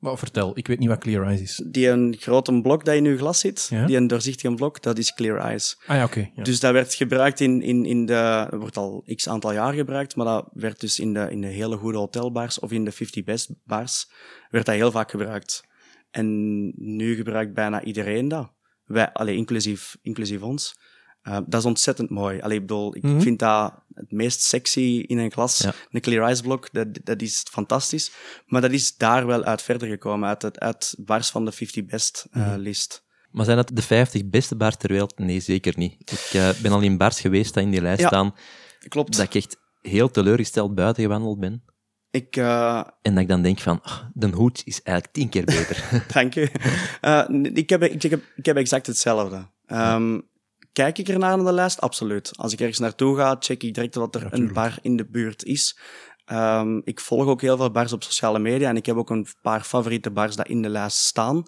Maar vertel, ik weet niet wat Clear Eyes is. Die een grote blok dat in uw glas zit, Ja. die een doorzichtige blok, dat is Clear Eyes. Ah ja, oké. ja. Dus dat werd gebruikt in, in, in de... Dat wordt al x aantal jaar gebruikt, maar dat werd dus in de, in de hele goede hotelbars of in de 50 best bars, werd dat heel vaak gebruikt. En nu gebruikt bijna iedereen dat. Wij, allee, inclusief, inclusief ons. Uh, dat is ontzettend mooi. Allee, ik bedoel, ik Mhm. vind dat het meest sexy in een klas. Ja. Een Clear Eyes blok, dat, dat is fantastisch. Maar dat is daar wel uit verder gekomen, uit, het, uit bars van de 50 best eh, Mhm. list. Maar zijn dat de 50 beste bars ter wereld? Nee, zeker niet. Ik eh, ben al in bars geweest dat in die lijst Ja. staan, Klopt. dat ik echt heel teleurgesteld buiten gewandeld ben. Ik, eh, En dat ik dan denk van, ah, de hoed is eigenlijk tien keer beter. Dank. Eh, ik, heb, ik, heb, ik heb exact hetzelfde. Ehm, Kijk ik ernaar naar de lijst? Absoluut. Als ik ergens naartoe ga, check ik direct wat er een bar in de buurt is. Ehm, ik volg ook heel veel bars op sociale media en ik heb ook een paar favoriete bars die in de lijst staan.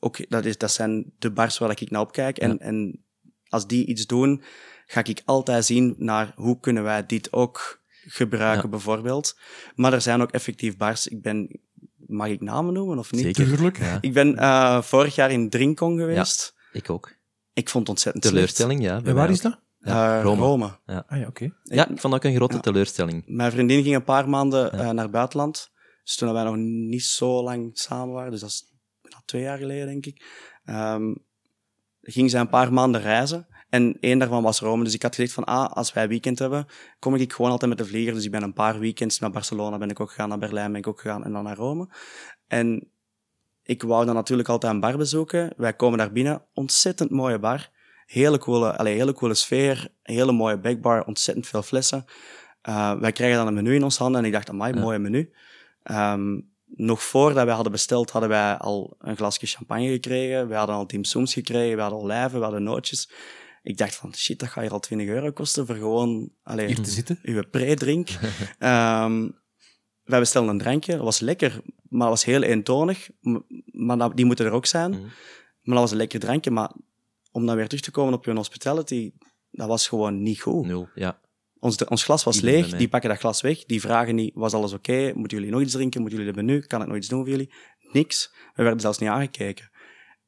Ook, dat, is, dat zijn de bars waar ik naar opkijk. En, en als die iets doen, ga ik altijd zien naar hoe kunnen wij dit ook gebruiken, Ja. bijvoorbeeld. Maar er zijn ook effectief bars. Ik ben... Mag ik namen noemen of niet? Zeker. Ja, Ik ben eh, vorig jaar in Drinkong geweest. ik ook. Ik vond het ontzettend slecht. Teleurstelling, ja. En waar is dat? Ja, Eh, Rome. Rome. Ah ja, oké. Ja, ik vond ook een grote Ja. teleurstelling. Mijn vriendin ging een paar maanden Ja. eh, naar het buitenland. Dus toen wij nog niet zo lang samen waren, dus dat is bijna twee jaar geleden, denk ik, ehm, ging zij een paar maanden reizen. En één daarvan was Rome. Dus ik had gezegd van, ah, als wij weekend hebben, kom ik gewoon altijd met de vlieger. Dus ik ben een paar weekends naar Barcelona, ben ik ook gegaan, naar Berlijn ben ik ook gegaan en dan naar Rome. En ik wou dan natuurlijk altijd een bar bezoeken. Wij komen daar binnen, ontzettend mooie bar. Hele coole, allee, hele coole sfeer, hele mooie backbar, ontzettend veel flessen. Uh, wij krijgen dan een menu in ons handen en ik dacht, amai, Ja. mooie menu. Ehm, nog voordat wij hadden besteld, hadden wij al een glasje champagne gekregen. We hadden al dimsums gekregen, we hadden olijven, we hadden nootjes. Ik dacht van, shit, dat gaat hier al 20 euro kosten voor gewoon allee, Hier te zitten. uw pre-drink. Ehm, wij bestelden een drankje, dat was lekker, maar dat was heel eentonig. Maar die moeten er ook zijn. Mhm. Maar dat was een lekker drankje, maar om dan weer terug te komen op hun hospitality, dat was gewoon niet goed. Nul, ja. Ons, ons glas was leeg, die pakken dat glas weg, die vragen niet, was alles oké? Moeten jullie nog iets drinken? Moeten jullie de menu? Kan ik nog iets doen voor jullie? Niks. We werden zelfs niet aangekeken.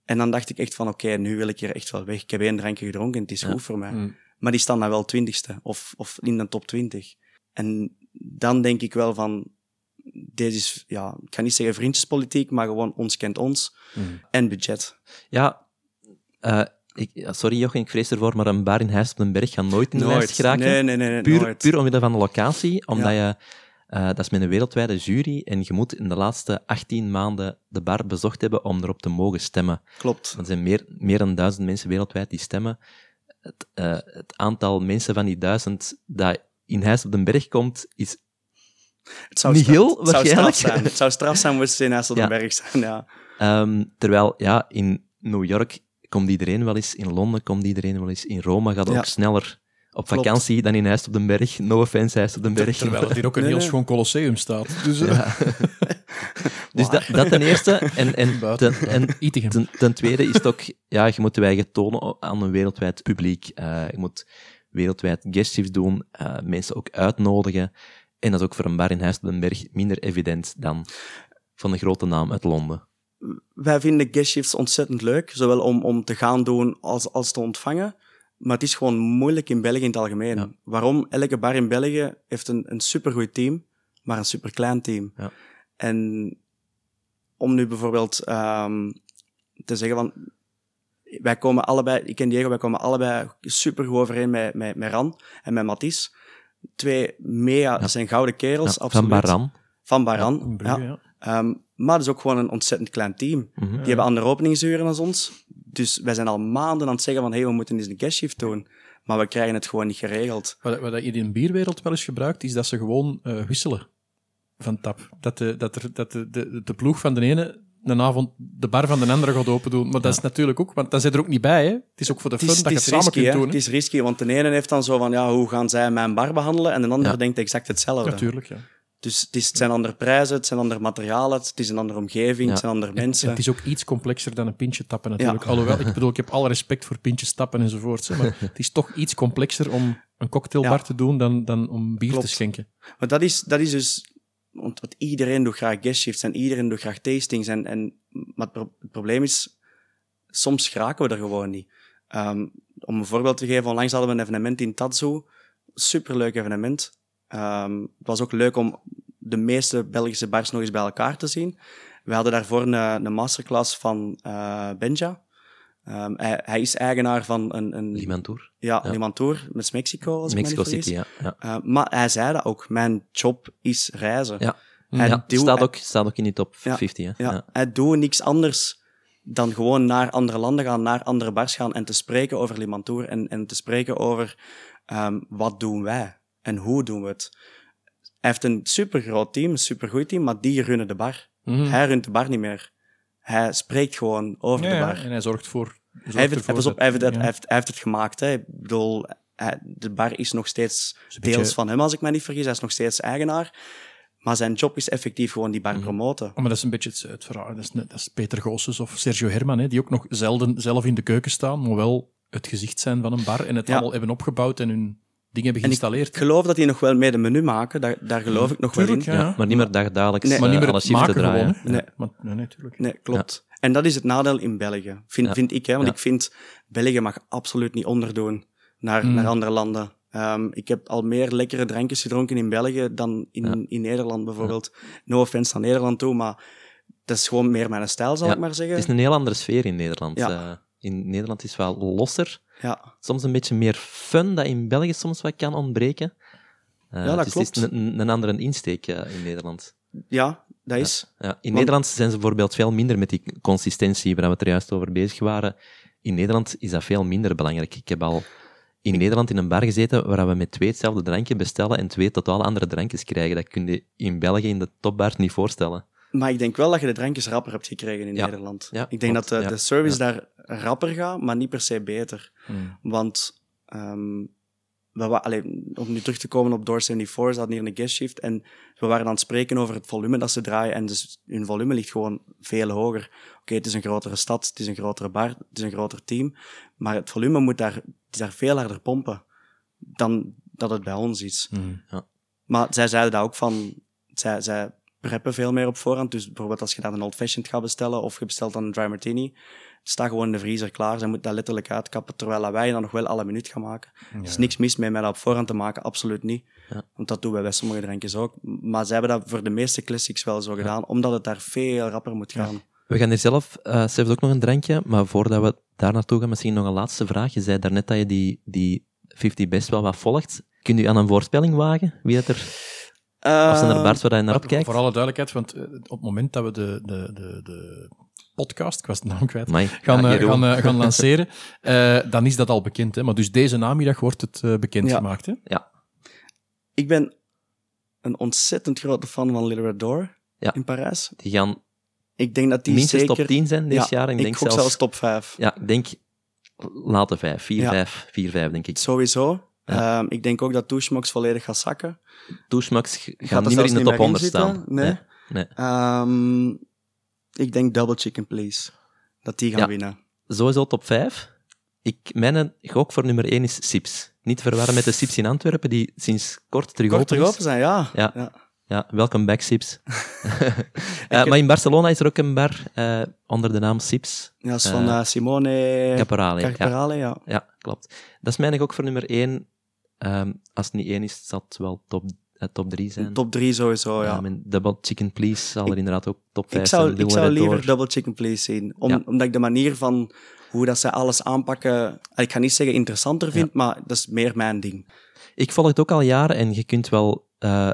En dan dacht ik echt van, oké, nu wil ik hier echt wel weg. Ik heb één drankje gedronken, het is Ja. goed voor mij. Mm. Maar die staan dan wel twintigste, of, of in de top 20. En dan denk ik wel van, deze is, ja, ik ga niet zeggen vriendjespolitiek, maar gewoon ons kent ons. Mm. En budget. Ja, eh, ik, sorry Jochen, ik vrees ervoor, maar een bar in Huis op den Berg gaat nooit in de lijst geraken. Nee, nee, nee, nee puur, nooit. puur omwille van de locatie, omdat je... eh, dat is met een wereldwijde jury en je moet in de laatste 18 maanden de bar bezocht hebben om erop te mogen stemmen. Klopt. Er zijn meer, meer dan duizend mensen wereldwijd die stemmen. Het, eh, het aantal mensen van die duizend dat in Huis op den Berg komt, is Het zou Niet straf- heel het zou straf zijn. Het zou straf zijn moest ze in Hasseldenberg zijn, ja. Ehm, terwijl, ja, in New York komt iedereen wel eens, in Londen komt iedereen wel eens, in Rome gaat het Ja. ook sneller op Klopt. vakantie dan in Huis op den Berg. No offense, Huis op den Berg. Terwijl het hier ook een Nee, heel nee. schoon colosseum staat. Dus eh, Ja. dus dat, dat ten eerste. En, en, ten, en Itegem. ten, ten tweede is het ook, ja, je moet je eigen tonen aan een wereldwijd publiek. Eh, je moet wereldwijd guestshifts doen, eh, mensen ook uitnodigen. En dat is ook voor een bar in Huis op den Berg minder evident dan van een grote naam uit Londen. wij vinden guestshifts ontzettend leuk, zowel om, om te gaan doen als, als te ontvangen. Maar het is gewoon moeilijk in België in het algemeen. Ja. Waarom? Elke bar in België heeft een, een supergoed team, maar een superklein team. Ja. En om nu bijvoorbeeld ehm, te zeggen van... Wij komen allebei, ik en Diego, wij komen allebei super goed overeen met, met, met Ran en met Mathies. Twee mega, dat zijn gouden kerels, Ja, absoluut. van Baran. Van Baran, ja. ja. Ehm, maar dat is ook gewoon een ontzettend klein team. Mhm. Die hebben andere openingsuren dan ons. Dus wij zijn al maanden aan het zeggen van, hé, hey, we moeten eens een guestshift doen. Maar we krijgen het gewoon niet geregeld. Wat, wat je in de bierwereld wel eens gebruikt, is dat ze gewoon eh, wisselen van tap. Dat, de, dat, er, dat de, de, de ploeg van de ene een avond de bar van de andere gaat open doen. Maar dat is natuurlijk ook, want dan zit er ook niet bij. Hè. Het is ook voor de fun is, dat je het samen risky, kunt hè. doen. Het is risky, want de ene heeft dan zo van, ja, hoe gaan zij mijn bar behandelen? En de andere denkt exact hetzelfde. Natuurlijk, ja. Dus het, is, het zijn andere prijzen, het zijn andere materialen, het is een andere omgeving, Ja. het zijn andere En mensen. het is ook iets complexer dan een pintje tappen natuurlijk. Alhoewel, ik bedoel, ik heb alle respect voor pintjes tappen enzovoort. Maar het is toch iets complexer om een cocktailbar Ja. te doen dan, dan om bier Klopt. te schenken. Maar dat is, dat is dus... Want, iedereen doet graag guestshifts en iedereen doet graag tastings. En, en, maar het, pro- het probleem is, soms geraken we er gewoon niet. Ehm, om een voorbeeld te geven, onlangs hadden we een evenement in Tatsu. Superleuk evenement. Ehm, het was ook leuk om de meeste Belgische bars nog eens bij elkaar te zien. We hadden daarvoor een, een masterclass van eh, Benja. Ehm, hij, hij is eigenaar van een... een Limantour. ja, Ja. Limantour, met Mexico, als ik me Mexico niet. City, ja. Ja, Uh, maar hij zei dat ook. Mijn job is reizen. Ja. Hij, ja staat, ook, staat ook in die top Ja. 50. Hè. ja, hij doet niks anders dan gewoon naar andere landen gaan, naar andere bars gaan en te spreken over Limantour en, en te spreken over ehm, wat doen wij en hoe doen we het. Hij heeft een supergroot team, een supergoed team, maar die runnen de bar. Mhm. Hij runt de bar niet meer. Hij spreekt gewoon over Ja, de ja, bar. en hij zorgt voor... zorgt Hij heeft, pas op, hij, heeft het, ja. hij, heeft, hij heeft het gemaakt. Hè. Ik bedoel, hij- de bar is nog steeds deels beetje- van hem, als ik me niet vergis. Hij is nog steeds eigenaar. Maar zijn job is effectief gewoon die bar promoten. Oh, maar dat is een beetje het, het verhaal. Dat is, dat is Peter Goossens of Sergio Herman, hè, die ook nog zelden zelf in de keuken staan, maar wel het gezicht zijn van een bar en het Ja. allemaal hebben opgebouwd en hun dingen hebben En ik geïnstalleerd. geloof dat die nog wel mee de menu maken. Daar, daar geloof ik nog wel in. Ja. Ja, maar niet meer dagdagelijks Nee. maar niet eh, meer shiften maken draaien. gewoon. Nee. Maar, nee, nee, tuurlijk. Nee, klopt. En dat is het nadeel in België, vind, Ja. vind ik. Hè? Want Ja. ik vind, België mag absoluut niet onderdoen naar, Mm. naar andere landen. Ehm, ik heb al meer lekkere drankjes gedronken in België dan in, Ja. in Nederland bijvoorbeeld. No offense naar Nederland toe, maar dat is gewoon meer mijn stijl, zal Ja, ik maar zeggen. Het is een heel andere sfeer in Nederland. Ja. Eh, in Nederland is het wel losser, Ja, soms een beetje meer fun, dat in België soms wat kan ontbreken. Eh, Ja, dat dus Het klopt. is een, een andere insteek eh, in Nederland. ja dat is. Ja, in Want- Nederland zijn ze bijvoorbeeld veel minder met die consistentie waar we het er juist over bezig waren. In Nederland is dat veel minder belangrijk. Ik heb al in Nederland in een bar gezeten waar we met twee hetzelfde drankje bestellen en twee totaal andere drankjes krijgen. Dat kun je in België in de topbars niet voorstellen. Maar ik denk wel dat je de drankjes rapper hebt gekregen in Ja. Nederland. Ja, ik denk klopt. dat de, Ja. de service Ja. daar rapper gaat, maar niet per se beter. Mm. Want ehm, we wa- allee, om nu terug te komen op Door 74, ze hadden hier een guest shift en we waren aan het spreken over het volume dat ze draaien en dus hun volume ligt gewoon veel hoger. Oké, het is een grotere stad, het is een grotere bar, het is een groter team, maar het volume moet daar, het is daar veel harder pompen dan dat het bij ons is. Mm. Maar zij zeiden dat ook van, zij, zij preppen veel meer op voorhand. Dus bijvoorbeeld als je dan een old fashioned gaat bestellen of je bestelt dan een dry martini, het staat gewoon in de vriezer klaar. Zij moet dat letterlijk uitkappen, terwijl wij dan nog wel alle minuut gaan maken. Er is niks mis mee met dat op voorhand te maken, absoluut niet. Ja. Want dat doen wij bij sommige drankjes ook. Maar zij hebben dat voor de meeste classics wel zo gedaan, omdat het daar veel rapper moet gaan. We gaan hier zelf, Stef heeft ook nog een drankje, maar voordat we daar naartoe gaan, misschien nog een laatste vraag. Je zei daarnet dat je die, die 50 best wel wat volgt. Kun je aan een voorspelling wagen? Wie dat er, of zijn er bars waar je naar opkijkt? Voor alle duidelijkheid, want eh, op het moment dat we de, de, de, de podcast, ik was de naam kwijt, Amai, gaan, ja, Jeroen. gaan, eh, gaan lanceren, eh, dan is dat al bekend. Hè? Maar dus deze namiddag wordt het eh, bekendgemaakt. Hè? Ja, Ik ben een ontzettend grote fan van Le Red Door Ja. in Parijs. die gaan Ik denk dat die minstens zeker... top 10 zijn dit Ja, jaar. Ik ik denk zelfs, zelfs top 5. Ja, ik denk late 5, 4, Ja. 5, 4, 5 denk ik. Sowieso. Ja. Ehm, ik denk ook dat Touchmox volledig gaat zakken. Gaan Gaat niet meer in de top meer 100 in zitten. staan. Nee. nee. Ehm, ik denk Double Chicken Please. Dat die gaan Ja. winnen. Sowieso top 5. Ik, mijn gok voor nummer 1 is Sips. Niet verwarren met de Sips in Antwerpen, die sinds kort terug Kort open zijn, ja. Ja. ja. Ja, welkom back, Sips. Eh, maar in Barcelona is er ook een bar eh, onder de naam Sips. Ja, dat is van Eh, Simone Caporale. Ja, ja. ja, klopt. Dat is mij eigenlijk ook voor nummer 1. Als het niet één is, zal het wel top, eh, top 3 zijn. Top 3 sowieso, ja. Mijn Double Chicken Please zal er inderdaad ook top 5 Ik zou, zijn. ik zou Little Red liever Door. Double Chicken Please zien. Om, Ja. Omdat ik de manier van hoe dat zij alles aanpakken, ik ga niet zeggen interessanter vind, maar dat is meer mijn ding. Ik volg het ook al jaren en je kunt wel eh,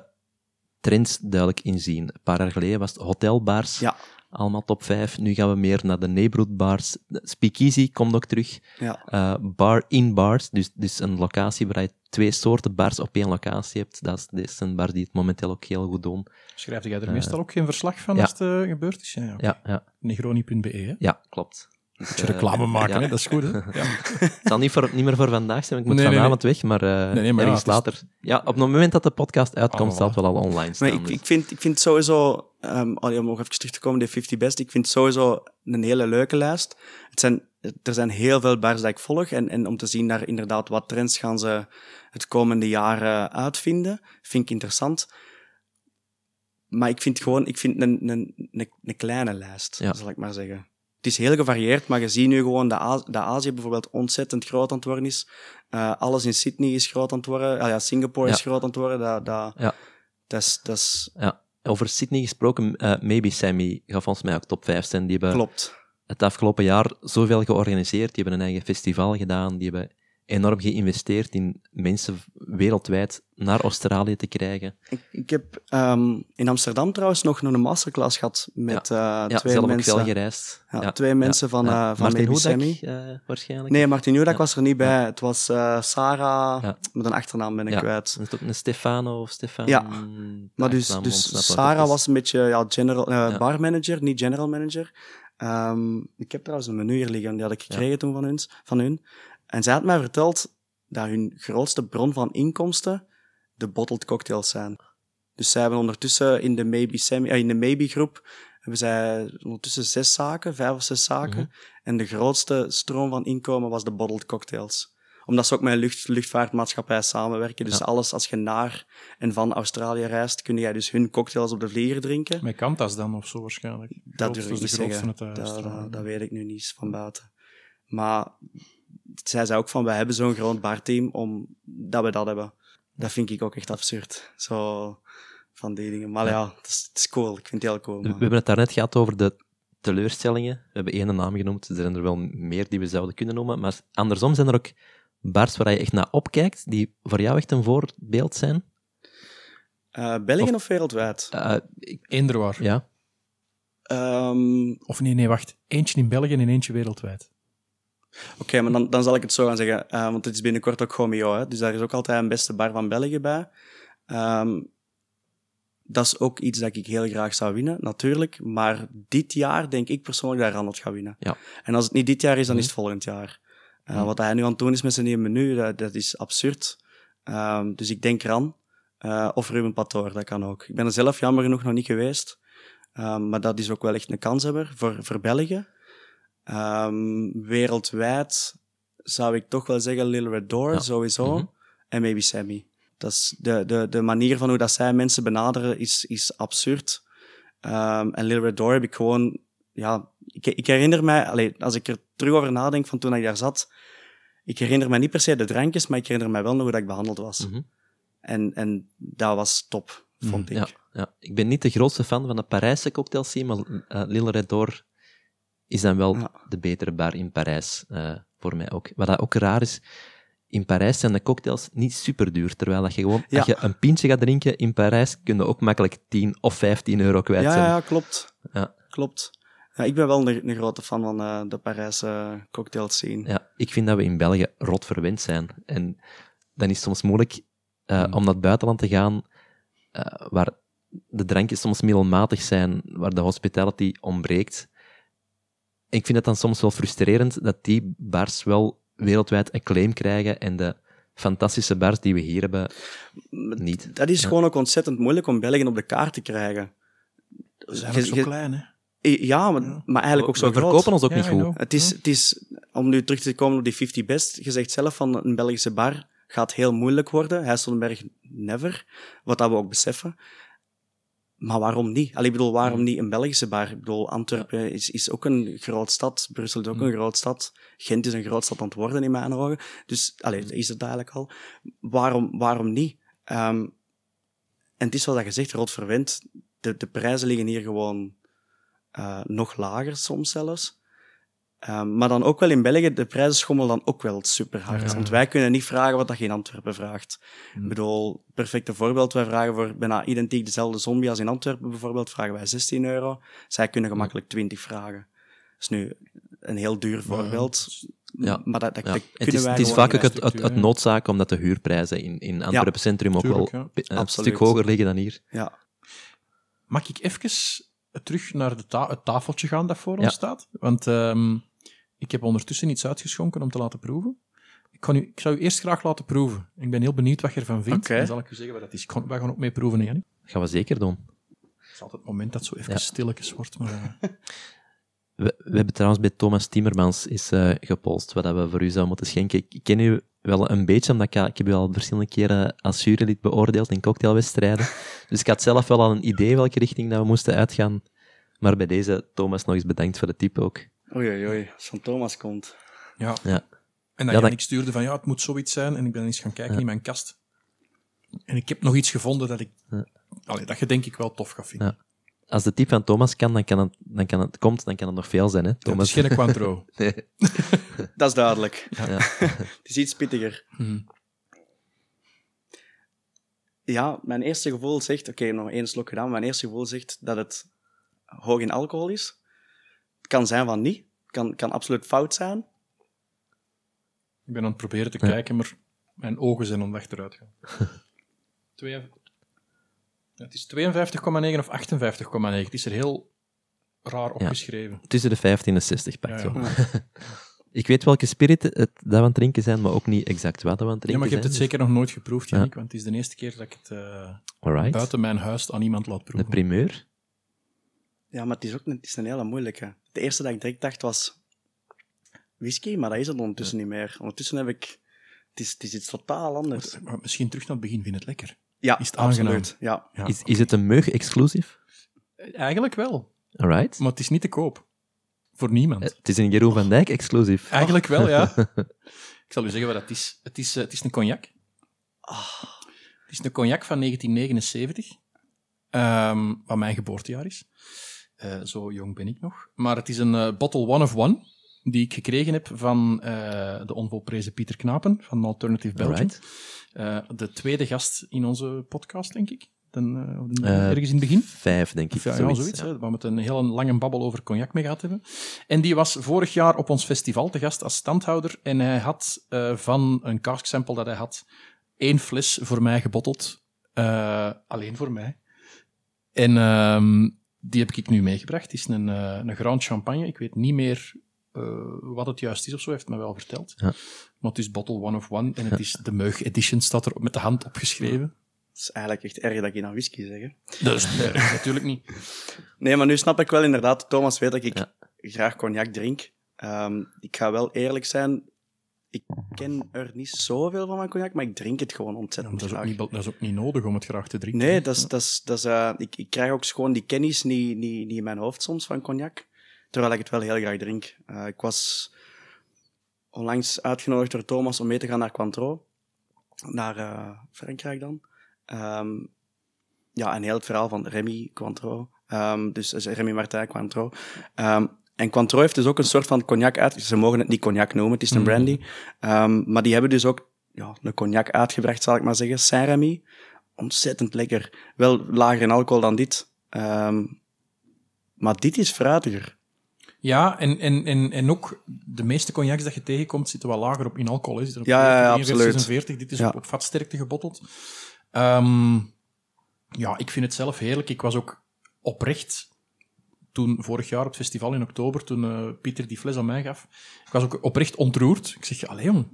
trends duidelijk inzien. Een paar jaar geleden was het hotelbars, Ja. Allemaal top 5. Nu gaan we meer naar de neighborhood bars. Speakeasy komt ook terug. Ja. Eh, bar in bars, dus, dus een locatie waar je twee soorten bars op één locatie hebt. Dat is, dat is een bar die het momenteel ook heel goed doen. Schrijf jij er meestal ook geen verslag van ja. als het eh, gebeurd is? Ja. Ja, ja, Negroni.be, hè? ja klopt. Dus, Beetje eh, reclame maken, ja. hè? dat is goed, hè? Ja. Het zal niet, voor, niet meer voor vandaag zijn, want ik moet Nee, nee, vanavond weg, maar, eh Nee, nee, maar ja, ergens is- later. Ja, op het moment dat de podcast uitkomt, Oh, zal het wel al online staan. Maar ik, dus- ik, vind, ik vind sowieso, um, om nog even terug te komen, de 50 best, ik vind sowieso een hele leuke lijst. Het zijn, er zijn heel veel bars dat ik volg en, en om te zien naar inderdaad wat trends gaan ze het komende jaar uitvinden, vind ik interessant. Maar ik vind gewoon, ik vind een, een, een, een kleine lijst, Ja. zal ik maar zeggen. Het is heel gevarieerd, maar je ziet nu gewoon dat, A- dat Azië bijvoorbeeld ontzettend groot aan het worden is. Eh, alles in Sydney is groot aan het worden. Ah ja, Singapore Ja. is groot aan het worden. Dat, dat, Ja. dat is, dat is Ja, over Sydney gesproken, eh, Maybe Sammy gaat volgens mij ook top 5 zijn. Die hebben Klopt. het afgelopen jaar zoveel georganiseerd. Die hebben een eigen festival gedaan. Die hebben enorm geïnvesteerd in mensen wereldwijd naar Australië te krijgen. Ik, ik heb ehm, in Amsterdam trouwens nog een masterclass gehad met eh, Ja, twee zelf ook mensen. veel gereisd. Ja, twee mensen van, eh, van Martin Hoedak, eh, waarschijnlijk. Nee, Martin Ja. was er niet bij. Het was Sarah, met een achternaam ben ik kwijt. Is ook een Stefano of Stefan. Ja. Maar dus, dus Sarah was een beetje ja, general, Ja. barmanager, niet general manager. Ehm, ik heb trouwens een menu hier liggen, die had ik gekregen toen van hun, van hun. En zij had mij verteld dat hun grootste bron van inkomsten de bottled cocktails zijn. Dus zij hebben ondertussen in de Maybe, Semi, eh, in de Maybe groep hebben zij ondertussen zes zaken, vijf of zes zaken. Mhm. En de grootste stroom van inkomen was de bottled cocktails. Omdat ze ook met lucht, luchtvaartmaatschappij samenwerken. Dus Ja. alles als je naar en van Australië reist, kun jij dus hun cocktails op de vlieger drinken. Met Kantas dan of zo waarschijnlijk. Dat durf ik niet de grootste zeggen. eh, dat, dat weet ik nu niet van buiten. Maar zij zei ook van, wij hebben zo'n groot barteam om dat we dat hebben. Dat vind ik ook echt absurd. Zo van die dingen. Maar ja, het, is, het is cool. Ik vind het heel cool. We hebben het daarnet gehad over de teleurstellingen. We hebben één naam genoemd. Er zijn er wel meer die we zouden kunnen noemen. Maar andersom zijn er ook bars waar je echt naar opkijkt, die voor jou echt een voorbeeld zijn. Eh, België of, wereldwijd? Eh, ik- Eender waar. ja, Ehm, Of nee, nee, wacht. Eentje in België en eentje wereldwijd. Oké, maar dan, dan zal ik het zo gaan zeggen. eh, want het is binnenkort ook Gomeo, hè? dus daar is ook altijd een beste bar van België bij. Ehm, dat is ook iets dat ik heel graag zou winnen, natuurlijk. Maar dit jaar denk ik persoonlijk dat Ranot gaat winnen. Ja. En als het niet dit jaar is, dan is Mhm. het volgend jaar. Eh, Mhm. Wat hij nu aan het doen is met zijn nieuwe menu, dat, dat is absurd. Ehm, dus ik denk Ran. Eh, of Ruben Patoor, dat kan ook. Ik ben er zelf jammer genoeg nog niet geweest. Ehm, maar dat is ook wel echt een kanshebber voor, voor België. Ehm, wereldwijd zou ik toch wel zeggen Lil Red Door, Ja. sowieso. Mhm. En maybe Sammy. Dat is de, de, de manier van hoe dat zij mensen benaderen is, is absurd. Ehm, en Lil Red Door heb ik gewoon... Ja, ik, ik herinner mij... Allee, als ik er terug over nadenk van toen ik daar zat... Ik herinner me niet per se de drankjes, maar ik herinner me wel nog hoe dat ik behandeld was. mhm. En, en dat was top, vond ik. ja, ja. Ik ben niet de grootste fan van de Parijse cocktailscene, maar uh, Lille Red Door is dan wel Ja. de betere bar in Parijs, eh, voor mij ook. Wat dat ook raar is, in Parijs zijn de cocktails niet super duur, terwijl dat je gewoon, Ja. als je een pintje gaat drinken in Parijs, kun je ook makkelijk 10 of 15 euro kwijt Ja, zijn. ja, klopt. Ja. Klopt. Ja, ik ben wel een, een grote fan van eh, de Parijse cocktail scene. Ja, ik vind dat we in België rot verwend zijn. En dan is het soms moeilijk eh, Hmm. om naar het buitenland te gaan, waar de drankjes soms middelmatig zijn, waar de hospitality ontbreekt. Ik vind het dan soms wel frustrerend dat die bars wel wereldwijd een claim krijgen en de fantastische bars die we hier hebben, niet. Dat is Ja. gewoon ook ontzettend moeilijk om België op de kaart te krijgen. Dat is eigenlijk Je- zo je- klein, hè? Ja, maar, Ja. maar eigenlijk ook zo we groot. verkopen ons ook Ja, niet goed. Het is, het is, om nu terug te komen op die 50 best, je zegt zelf van een Belgische bar gaat heel moeilijk worden. Heiselberg never, wat dat we ook beseffen. Maar waarom niet? Allee, ik bedoel, waarom niet een Belgische bar? Ik bedoel, Antwerpen is, is ook een groot stad. Brussel is ook een groot stad. Gent is een groot stad aan het worden, in mijn ogen. Dus, allee, is het eigenlijk al. Waarom, waarom niet? Ehm, en het is wat je zegt, Rot verwend. De, de prijzen liggen hier gewoon eh, nog lager soms zelfs. Ehm, maar dan ook wel in België, de prijzen schommelen dan ook wel super hard. Ja. Want wij kunnen niet vragen wat dat je in Antwerpen vraagt. Ik bedoel, perfecte voorbeeld, wij vragen voor bijna identiek dezelfde zombie als in Antwerpen bijvoorbeeld, vragen wij 16 euro. Zij kunnen gemakkelijk 20 vragen. Dat is nu een heel duur voorbeeld, Ja. maar dat, dat, Ja. dat Het kunnen is, wij het is vaak ook het, het, het noodzaak, omdat de huurprijzen in, in Antwerpen Centrum ook Tuurlijk, wel ja. een Absoluut. stuk hoger liggen dan hier. Ja. Mag ik even terug naar de ta- het tafeltje gaan dat voor Ja. ons staat? Want ehm, ik heb ondertussen iets uitgeschonken om te laten proeven. Ik, kan u, ik zou u eerst graag laten proeven. Ik ben heel benieuwd wat je ervan vindt. Oké. Dan zal ik u zeggen wat dat is. Kom, wij gaan ook mee proeven, hè. Dat gaan we zeker doen. Het is altijd het moment dat het zo even Ja. stilletjes wordt. Maar, eh, We, we hebben trouwens bij Thomas Timmermans is eh gepolst wat dat we voor u zouden moeten schenken. Ik, ik ken u wel een beetje, omdat ik, ik heb u al verschillende keren als jurylid beoordeeld in cocktailwedstrijden. Dus ik had zelf wel al een idee welke richting dat we moesten uitgaan. Maar bij deze, Thomas, nog eens bedankt voor de tip ook. Oei, oei, van Thomas komt. ja. Ja. En dan Ja, dat- stuurde van, ja, het moet zoiets zijn. En ik ben eens gaan kijken Ja. in mijn kast. En ik heb nog iets gevonden dat ik... Ja. Allee, dat je denk ik wel tof gaat vinden. Ja. Als de tip van Thomas kan, dan kan het, dan kan het komt, dan kan het nog veel zijn, hè, Dat is Thomas? geen. Nee. Dat is duidelijk. Ja. Het is iets pittiger. Mhm. Ja, mijn eerste gevoel zegt... Oké, nog één slok gedaan. Mijn eerste gevoel zegt dat het hoog in alcohol is. Het kan zijn van niet. Het kan, kan absoluut fout zijn. Ik ben aan het proberen te Ja. kijken, maar mijn ogen zijn om achteruit gaan. Twee- Ja, het is 52,9 of 58,9. Het is er heel raar opgeschreven. Tussen de 15 en 60 pak Ja, zo. ja. Ik weet welke spirit het, dat we aan het drinken zijn, maar ook niet exact wat we aan het Ja, drinken maar je hebt het zijn. zeker nog nooit geproefd, Jannik, want het is de eerste keer dat ik het eh, Dus- buiten mijn huis aan iemand laat De proeven. primeur. Ja, maar het is ook een, het is een hele moeilijke. De eerste dat ik direct dacht was whisky, maar dat is het ondertussen niet meer. Ondertussen heb ik... Het is, het is iets totaal anders. Maar misschien terug naar het begin, vind je het lekker? Ja, Is het aangenaam? absoluut. Ja. Ja, Is, oké. is het een meug-exclusief? Eigenlijk wel, Alright. maar het is niet te koop. Voor niemand. Het is een Jeroen van Dijk-exclusief. Eigenlijk wel, ja. ik zal u zeggen wat het is. Het is, eh, het is een cognac. Het is een cognac van 1979, ehm, wat mijn geboortejaar is. Eh, zo jong ben ik nog. Maar het is een eh, bottle one of one, die ik gekregen heb van eh, de onvolprezen Pieter Knapen van Alternative Belgium. Eh, de tweede gast in onze podcast, denk ik. Dan, eh, of de- Eh, ergens in het begin. Vijf, denk ik. Ja, ja, zoiets, zoiets. ja. hè, waar we het een hele lange babbel over cognac mee gehad hebben. En die was vorig jaar op ons festival te gast als standhouder. En hij had eh, van een cask sample dat hij had, één fles voor mij gebotteld. Eh, alleen voor mij. En ehm, die heb ik nu meegebracht. Het is een, eh, een Grand Champagne. Ik weet niet meer eh, wat het juist is of zo, heeft mij wel verteld. Ja. Maar het is bottle one of one. En het is de Meug Edition, staat er met de hand opgeschreven. Het is eigenlijk echt erg dat ik naar whisky zeg. hè. Dus nee, natuurlijk niet. Nee, maar nu snap ik wel inderdaad. Thomas weet dat ik Ja. graag cognac drink. Ehm, ik ga wel eerlijk zijn. Ik ken er niet zoveel van mijn cognac, maar ik drink het gewoon Ja, ontzettend dat, is ook graag. niet, dat is ook niet nodig om het graag te drinken. Nee, dat is, dat is, dat is, eh, ik, ik krijg ook gewoon die kennis niet, niet, niet in mijn hoofd soms van cognac. Terwijl ik het wel heel graag drink. Eh, ik was onlangs uitgenodigd door Thomas om mee te gaan naar Cointreau. Naar eh, Frankrijk dan. Ehm, ja, en heel het verhaal van Remy Cointreau. Ehm, dus Remy Martin Cointreau. Ehm, en Cointreau heeft dus ook een soort van cognac uit. Ze mogen het niet cognac noemen, het is een Mhm. brandy. Ehm, maar die hebben dus ook ja, een cognac uitgebracht, zal ik maar zeggen. Saint-Remy. Ontzettend lekker. Wel lager in alcohol dan dit. Ehm, maar dit is fruitiger. Ja, en, en, en, en ook de meeste cognacs dat je tegenkomt zitten wel lager op in alcohol. Hè. Zitten op Ja, ja, ja, 43, absoluut. 46. Dit is Ja. op, op vatsterkte gebotteld. Ehm, ja, ik vind het zelf heerlijk. Ik was ook oprecht toen vorig jaar op het festival in oktober, toen eh, Pieter die fles aan mij gaf. Ik was ook oprecht ontroerd. Ik zeg, allee jong,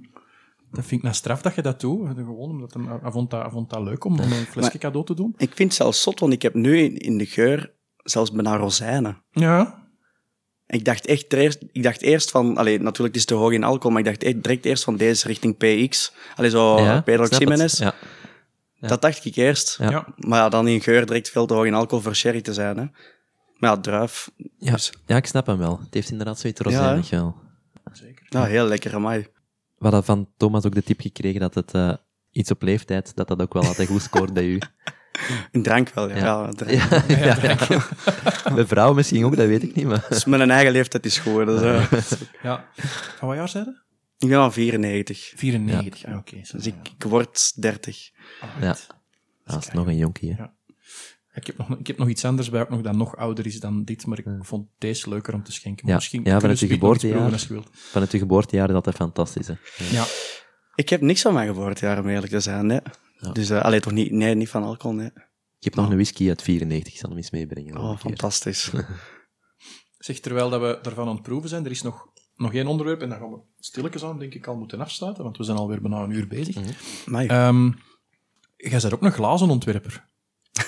dat vind ik nou straf dat je dat doet. Gewoon omdat hem, hij, vond dat, hij vond dat leuk om, om een flesje Maar- cadeau te doen. Ik vind het zelfs zot, want ik heb nu in, in de geur zelfs bijna rozijnen. Ja, Ik dacht echt eerst, ik dacht eerst van, allee, natuurlijk het is te hoog in alcohol, maar ik dacht echt, direct eerst van deze richting PX. Allee, zo Ja, Pedro snap het. Ximenez. Ja. Ja. Dat dacht ik eerst. Maar ja, dan in geur direct veel te hoog in alcohol voor sherry te zijn. Hè. Maar ja, druif. Ja. Dus, Ja, ik snap hem wel. Het heeft inderdaad zoiets Ja, rozijnig wel. Zeker. ja, heel lekker, amai. We hadden van Thomas ook de tip gekregen dat het eh, iets op leeftijd, dat dat ook wel altijd goed scoort bij u. In drank wel, ja. Ja. ja. drank. Ja, ja, Bij vrouwen misschien ook, dat weet ik niet, maar... Dus mijn eigen leeftijd is goed. Dus, Ja. Van wat jaar zijn je? ik ben al 94. 94. Ah, oké. Dus ja. ik, ik word 30. Ja, dat is nog een jonkie, hè. Ik heb, nog, ik heb nog iets anders bij, ook nog dat nog ouder is dan dit, maar ik vond deze leuker om te schenken. Maar Ja. misschien Ja, vanuit je geboortejaar. als je wilt. Vanuit je geboortejaar is dat fantastisch, hè. Ja. Ik heb niks van mijn geboortejaar, om eerlijk te zijn. Nee. Ja. Dus, eh allee, toch niet, nee, niet van alcohol, nee. Ik heb nog een whisky uit 94, ik zal hem eens meebrengen. Oh, fantastisch. Zeg, terwijl dat we daarvan aan het proeven zijn, er is nog, nog één onderwerp en dan gaan we stilletjes aan, denk ik, al moeten afsluiten, want we zijn alweer bijna een uur bezig. Mhm. Amai. Ehm, jij bent ook een glazenontwerper.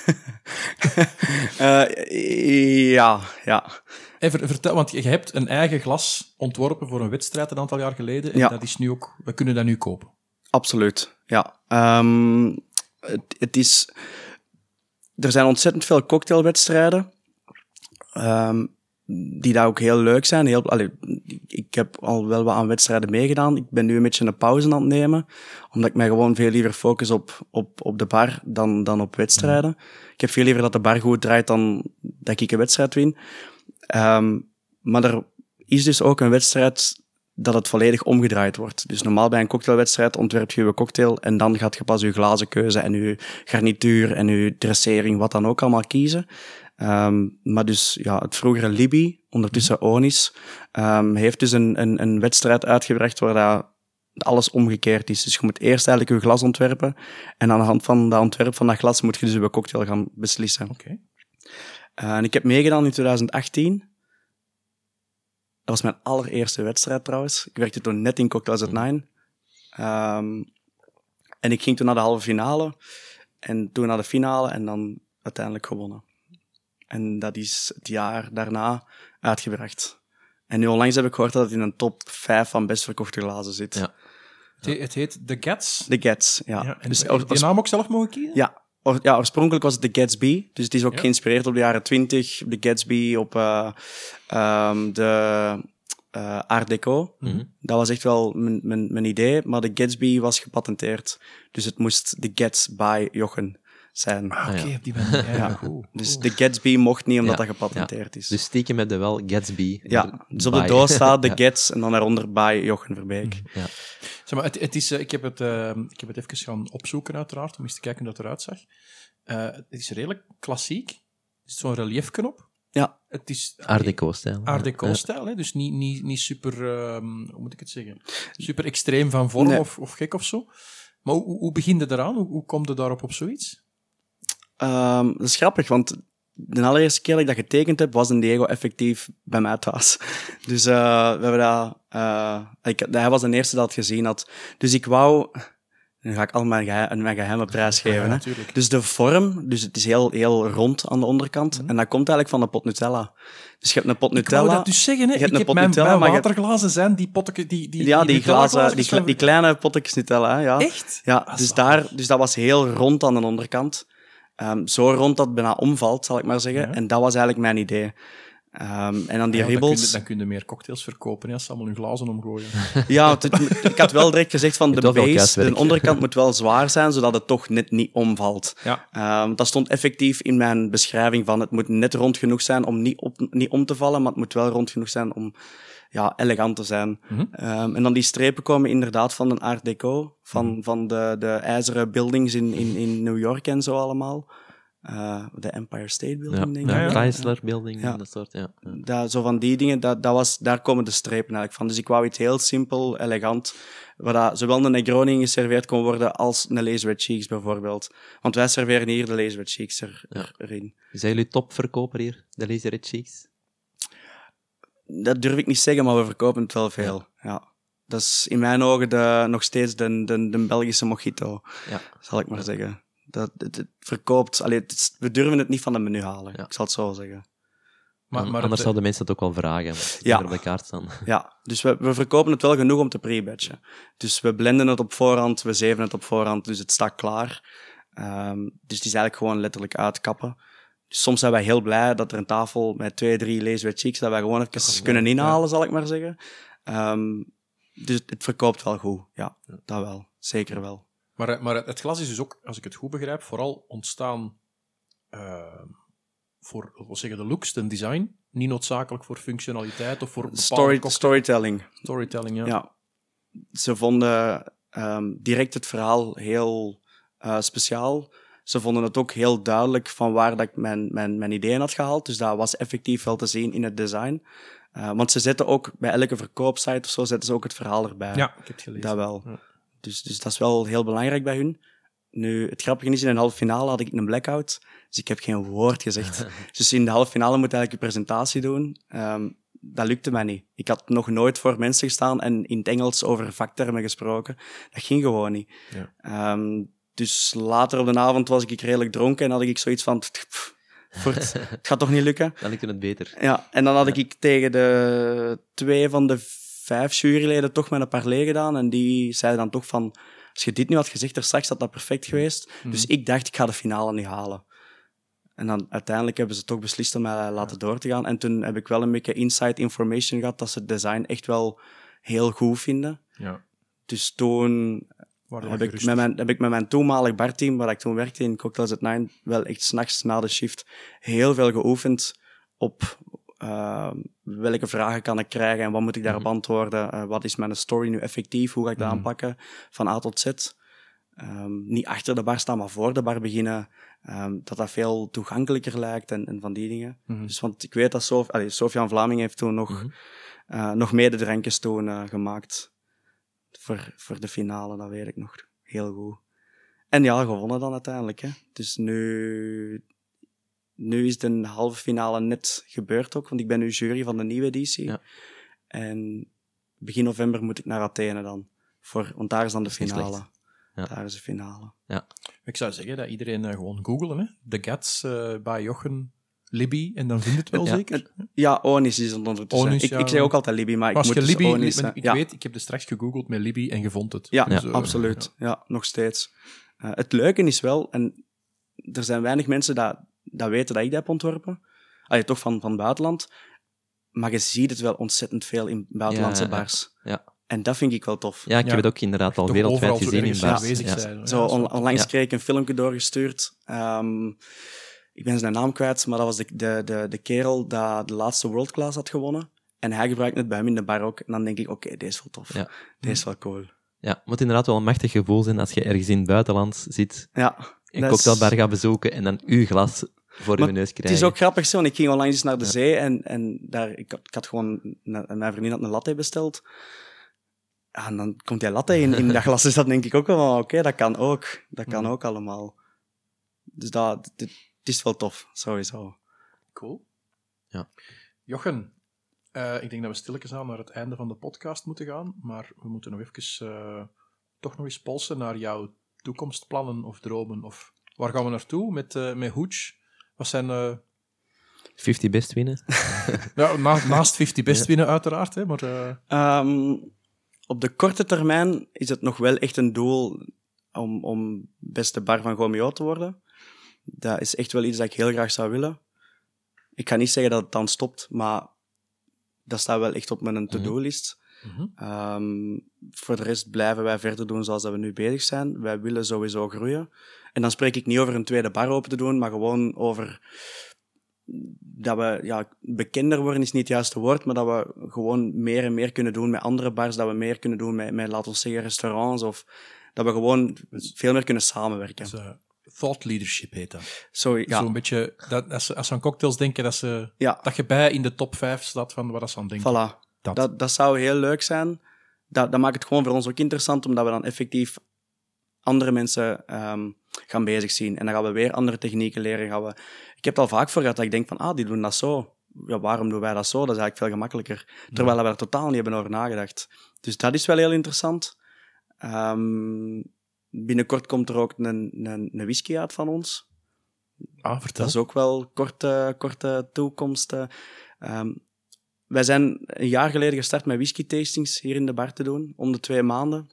Eh, ja, ja. Even vertel, want je hebt een eigen glas ontworpen voor een wedstrijd een aantal jaar geleden. En Ja. dat is nu ook, we kunnen dat nu kopen. Absoluut, ja. Ehm, het, het is... Er zijn ontzettend veel cocktailwedstrijden. ehm, die daar ook heel leuk zijn. Heel, allee, ik heb al wel wat aan wedstrijden meegedaan. Ik ben nu een beetje een pauze aan het nemen. Omdat ik mij gewoon veel liever focus op, op, op de bar dan, dan op wedstrijden. Ik heb veel liever dat de bar goed draait dan dat ik een wedstrijd win. Ehm, maar er is dus ook een wedstrijd dat het volledig omgedraaid wordt. Dus normaal bij een cocktailwedstrijd ontwerp je je cocktail en dan gaat je pas je glazenkeuze en je garnituur en je dressering, wat dan ook allemaal kiezen. Ehm, maar dus ja, het vroegere Libby, ondertussen Onis, ehm, heeft dus een, een, een wedstrijd uitgebracht waar dat alles omgekeerd is. Dus je moet eerst eigenlijk je glas ontwerpen en aan de hand van dat ontwerp van dat glas moet je dus je cocktail gaan beslissen. Oké. Uh, en ik heb meegedaan in 2018. Dat was mijn allereerste wedstrijd trouwens. Ik werkte toen net in Cocktails at Nine. Um, en ik ging toen naar de halve finale. En toen naar de finale en dan uiteindelijk gewonnen. En dat is het jaar daarna uitgebracht. En nu onlangs heb ik gehoord dat het in een top 5 van best verkochte glazen zit. Ja. Het, he- het heet The Gats. De Gats, ja. Ja, en dus, die naam ook zelf mogen kiezen? ja, ja, oorspronkelijk was het de Gatsby. Dus het is ook Ja. geïnspireerd op de jaren 20, op de Gatsby, op uh, um, de uh, Art Deco. Mhm. Dat was echt wel mijn, mijn, mijn idee, maar de Gatsby was gepatenteerd. Dus het moest de Gats by Jochen zijn. Ah, oké, Ah, ja. op die manier. Ja, Ja. goed. Dus de Gatsby mocht niet omdat Ja, dat gepatenteerd is. Dus stiekem heb je wel Gatsby. ja, dus op de doos staat de Ja. Gats en dan daaronder by Jochen Verbeek. Ja. Zeg maar, het, het is, eh, ik, heb het, eh, ik heb het even gaan opzoeken, uiteraard, om eens te kijken hoe dat eruit zag. Eh, het is redelijk klassiek. Er zit zo'n reliefknop. Ja. Het is Art Deco-stijl. Art Deco-stijl, hè? dus niet, niet, niet super, ehm, hoe moet ik het zeggen, super extreem van vorm Nee. of, of gek of zo. Maar hoe, hoe begin je eraan? Hoe, hoe kom je daarop op zoiets? Um, dat is grappig, want de allereerste keer dat ik dat getekend heb, was een Diego effectief bij mij thuis. Dus uh, we hebben dat... Uh, ik, hij was de eerste dat het gezien had. Dus ik wou... Nu ga ik al mijn, geheim, mijn geheime prijs geven. Ja, hè. Dus de vorm, dus het is heel, heel rond aan de onderkant. Mhm. En dat komt eigenlijk van de pot Nutella. Dus je hebt een pot Ik wou Nutella. dat dus zeggen, hè. Je hebt Ik een heb pot mijn, Nutella, mijn hebt- waterglazen zijn die potten, die, die, ja, die, glazen, die, kleine potjes Nutella. hè, Ja. Echt? Ja, dus, daar, dus dat was heel rond aan de onderkant. Ehm, zo rond dat het bijna omvalt, zal ik maar zeggen. Ja. En dat was eigenlijk mijn idee. Ehm, en dan die Ja, dan, kun ribbels. je, dan kun je meer cocktails verkopen, als ze allemaal hun glazen omgooien. Ja, het- ik had wel direct gezegd van Je de base, de onderkant moet wel zwaar zijn, zodat het toch net niet omvalt. Ja. Ehm, dat stond effectief in mijn beschrijving van het moet net rond genoeg zijn om niet, op, niet om te vallen, maar het moet wel rond genoeg zijn om ja, elegant te zijn. Mhm. Ehm, en dan die strepen komen inderdaad van een art deco, van, Mhm. van de, de ijzeren buildings in, in, in New York en zo allemaal. Eh, de Empire State Building, Ja, denk ik. ja, ja. Chrysler Building, Ja. dat soort, ja. ja. Dat, zo van die dingen, dat, dat was, daar komen de strepen eigenlijk van. Dus ik wou iets heel simpel, elegant, waar dat zowel een Negroni geserveerd kon worden als een Lazy Red Cheeks bijvoorbeeld. Want wij serveren hier de Lazy Red Cheeks er, Ja. er- erin. Zijn jullie topverkoper hier, de Lazy Red Cheeks? Dat durf ik niet zeggen, maar we verkopen het wel veel. Ja. Dat is in mijn ogen de, nog steeds de, de, de Belgische mojito, Ja. zal ik maar zeggen. Dat, het, het verkoopt, allee, het we durven het niet van de menu halen, Ja. ik zal het zo zeggen. Maar, maar Anders het, zouden mensen het ook wel vragen. als Ja. er op de kaart staan. Ja, dus we, we verkopen het wel genoeg om te pre-batchen. Dus we blenden het op voorhand, we zeven het op voorhand, dus het staat klaar. Ehm, dus die is eigenlijk gewoon letterlijk uitkappen. Soms zijn wij heel blij dat er een tafel met twee, drie lazy cheeks, dat wij gewoon even kunnen inhalen, zal ik maar zeggen. Ehm, dus het verkoopt wel goed. Ja, dat wel. Zeker wel. Maar, eh, maar het- glas is dus ook, als ik het goed begrijp, vooral ontstaan eh, voor wat zeggen, de looks, de design. Niet noodzakelijk voor functionaliteit of voor Story, storytelling. storytelling. Ja. Ja. Ze vonden ehm, direct het verhaal heel eh, speciaal. Ze vonden het ook heel duidelijk van waar dat ik mijn, mijn, mijn ideeën had gehaald. Dus dat was effectief wel te zien in het design. Eh, want ze zetten ook bij elke verkoopsite of zo zetten ze ook het verhaal erbij. Ja, ik heb het gelezen. Dat wel. Ja. Dus, dus dat is wel heel belangrijk bij hun. Nu, het grappige is, in een halve finale had ik een blackout. Dus ik heb geen woord gezegd. dus in de halve finale moet ik eigenlijk een presentatie doen. Ehm, dat lukte mij niet. Ik had nog nooit voor mensen gestaan en in het Engels over vaktermen gesproken. Dat ging gewoon niet. Ja. Ehm, dus later op de avond was ik redelijk dronken en had ik zoiets van... pff, Voort, het gaat toch niet lukken? Dan lukt het beter. Ja, en dan had ik tegen de twee van de vijf juryleden toch met een parley gedaan. En die zeiden dan toch van, als je dit nu had gezegd, er straks had dat perfect geweest. Dus ik dacht, ik ga de finale niet halen. En dan uiteindelijk hebben ze toch beslist om mij laten door te gaan. En toen heb ik wel een beetje inside information gehad dat ze het design echt wel heel goed vinden. Ja. Dus toen Waardoor heb ik, met mijn, heb ik met mijn toenmalig barteam, waar ik toen werkte in Cocktails at Nine, wel echt s'nachts na de shift heel veel geoefend op eh, welke vragen kan ik krijgen en wat moet ik daarop antwoorden. Eh, wat is mijn story nu effectief? Hoe ga ik dat Mhm. aanpakken? Van A tot Z. Ehm, niet achter de bar staan, maar voor de bar beginnen. Ehm, dat dat veel toegankelijker lijkt en, en van die dingen. Mhm. Dus, want ik weet dat Sof, allee, Sofian Vlaming heeft toen nog, Mhm. eh, nog mededrankjes toen eh, gemaakt. Voor, voor de finale, dat weet ik nog heel goed. En ja, gewonnen dan uiteindelijk. Hè. Dus nu, nu is de halve finale net gebeurd ook, want ik ben nu jury van de nieuwe editie. Ja. En begin november moet ik naar Athene dan. Voor, want daar is dan de finale. Ja. Daar is de finale. Ik zou zeggen dat iedereen eh, gewoon googelen. Hè? De Gats eh, bij Jochen Libby en dan vindt het wel Ja. zeker. Ja, Onis is het ondertussen. Onis, ik, ja. ik zeg ook altijd Libby, maar ik Maar als moet je dus Libby, Onis, Li- eh, ik ja. weet, ik heb er straks gegoogeld met Libby en gevond het. Ja, Dus, eh, absoluut. Ja. nog steeds. Eh, het leuke is wel, en er zijn weinig mensen dat, dat weten dat ik dat heb ontworpen. Allee, toch van, van het buitenland. Maar je ziet het wel ontzettend veel in buitenlandse Ja, ja, ja. bars. Ja. En dat vind ik wel tof. Ja, ik Ja. heb het ook inderdaad al Toch wereldwijd gezien in bars. zijn. Zo, onlangs Ja. kreeg ik een filmpje doorgestuurd. Ehm, ik ben zijn naam kwijt, maar dat was de, de, de, de kerel dat de laatste World Class had gewonnen. En hij gebruikt het bij hem in de bar ook. En dan denk ik, oké, deze is wel tof. Ja. Deze is wel cool. Ja, het moet inderdaad wel een machtig gevoel zijn als je ergens in het buitenland zit, Ja, een is- cocktailbar gaat bezoeken en dan uw glas voor Maar je neus Het krijgen. is ook grappig zo, want ik ging onlangs eens naar de zee en, en daar, ik, had, ik had gewoon, een- mijn vriendin had een latte besteld. En dan komt die latte in, in dat glas, dus dat denk ik ook wel, oké, dat kan ook. Dat kan Mhm. ook allemaal. Dus dat, dit- het is wel tof, sowieso. Cool. Ja. Jochen, eh, ik denk dat we stilletjes aan naar het einde van de podcast moeten gaan, maar we moeten nog even eh, toch nog eens polsen naar jouw toekomstplannen of dromen. Of waar gaan we naartoe met, eh met Hooch? Wat zijn... eh, 50 best winnen. ja, na- naast 50 best winnen uiteraard, hè, maar... eh, Ehm, op de korte termijn is het nog wel echt een doel om, om beste bar van Gomeo te worden. Dat is echt wel iets dat ik heel graag zou willen. Ik ga niet zeggen dat het dan stopt, maar dat staat wel echt op mijn to-do-list. mhm. Ehm, voor de rest blijven wij verder doen zoals dat we nu bezig zijn. Wij willen sowieso groeien. En dan spreek ik niet over een tweede bar open te doen, maar gewoon over dat we ja, bekender worden is niet het juiste woord, maar dat we gewoon meer en meer kunnen doen met andere bars, dat we meer kunnen doen met, met laten we zeggen, restaurants, of dat we gewoon veel meer kunnen samenwerken. Dus, thought leadership heet dat. Ja, Zo'n beetje, dat, als, ze, als ze aan cocktails denken, dat, ze, ja, dat je bij in de top 5 staat van waar ze aan denken. voilà. Dat. Dat, dat zou heel leuk zijn. Dat, dat maakt het gewoon voor ons ook interessant, omdat we dan effectief andere mensen ehm, gaan bezig zien. En dan gaan we weer andere technieken leren. Gaan we... Ik heb het al vaak voor gehad dat ik denk van, ah, die doen dat zo. Ja, waarom doen wij dat zo? Dat is eigenlijk veel gemakkelijker. Terwijl we er totaal niet hebben over nagedacht. Dus dat is wel heel interessant. Ehm, binnenkort komt er ook een, een, een whisky uit van ons. Ah, vertel. Dat is ook wel korte, korte toekomst. eh. Ehm, wij zijn een jaar geleden gestart met whisky tastings hier in de bar te doen, om de twee maanden.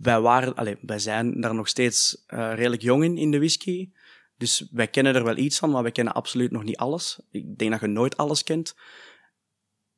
wij, waren, allee, wij zijn daar nog steeds eh, redelijk jong in, in de whisky. Dus wij kennen er wel iets van, maar wij kennen absoluut nog niet alles. Ik denk dat je nooit alles kent.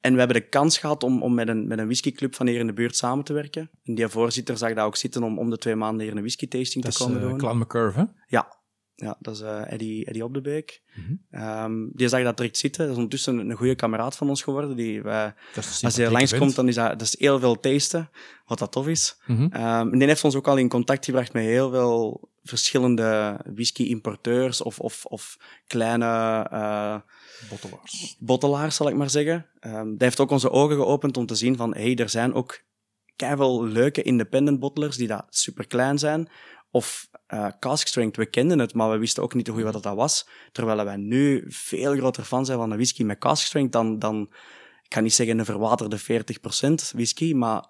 En we hebben de kans gehad om, om met, een, met een whiskyclub van hier in de buurt samen te werken. En die voorzitter zag dat ook zitten om om de twee maanden hier een whisky tasting Dat te is komen uh, doen. Clan McCurve, hè? Ja, ja dat is eh, Eddie, Eddie Op de Beek. Mhm. Ehm, die zag dat direct zitten. Dat is ondertussen een, een goede kameraad van ons geworden. Die wij, Dat is een als hij langskomt, dan is dat, dat is heel veel tasten, wat dat tof is. Ehm, en die heeft ons ook al in contact gebracht met heel veel verschillende whisky-importeurs of, of, of kleine eh, Bottelaars. bottelaars, zal ik maar zeggen. Ehm dat heeft ook onze ogen geopend om te zien van, hey, er zijn ook keiveel leuke independent bottlers die dat super klein zijn. Of eh cask strength, we kenden het, maar we wisten ook niet hoe wat dat was. Terwijl wij nu veel groter fan zijn van een whisky met cask strength dan, dan ik kan niet zeggen een verwaterde 40% whisky, maar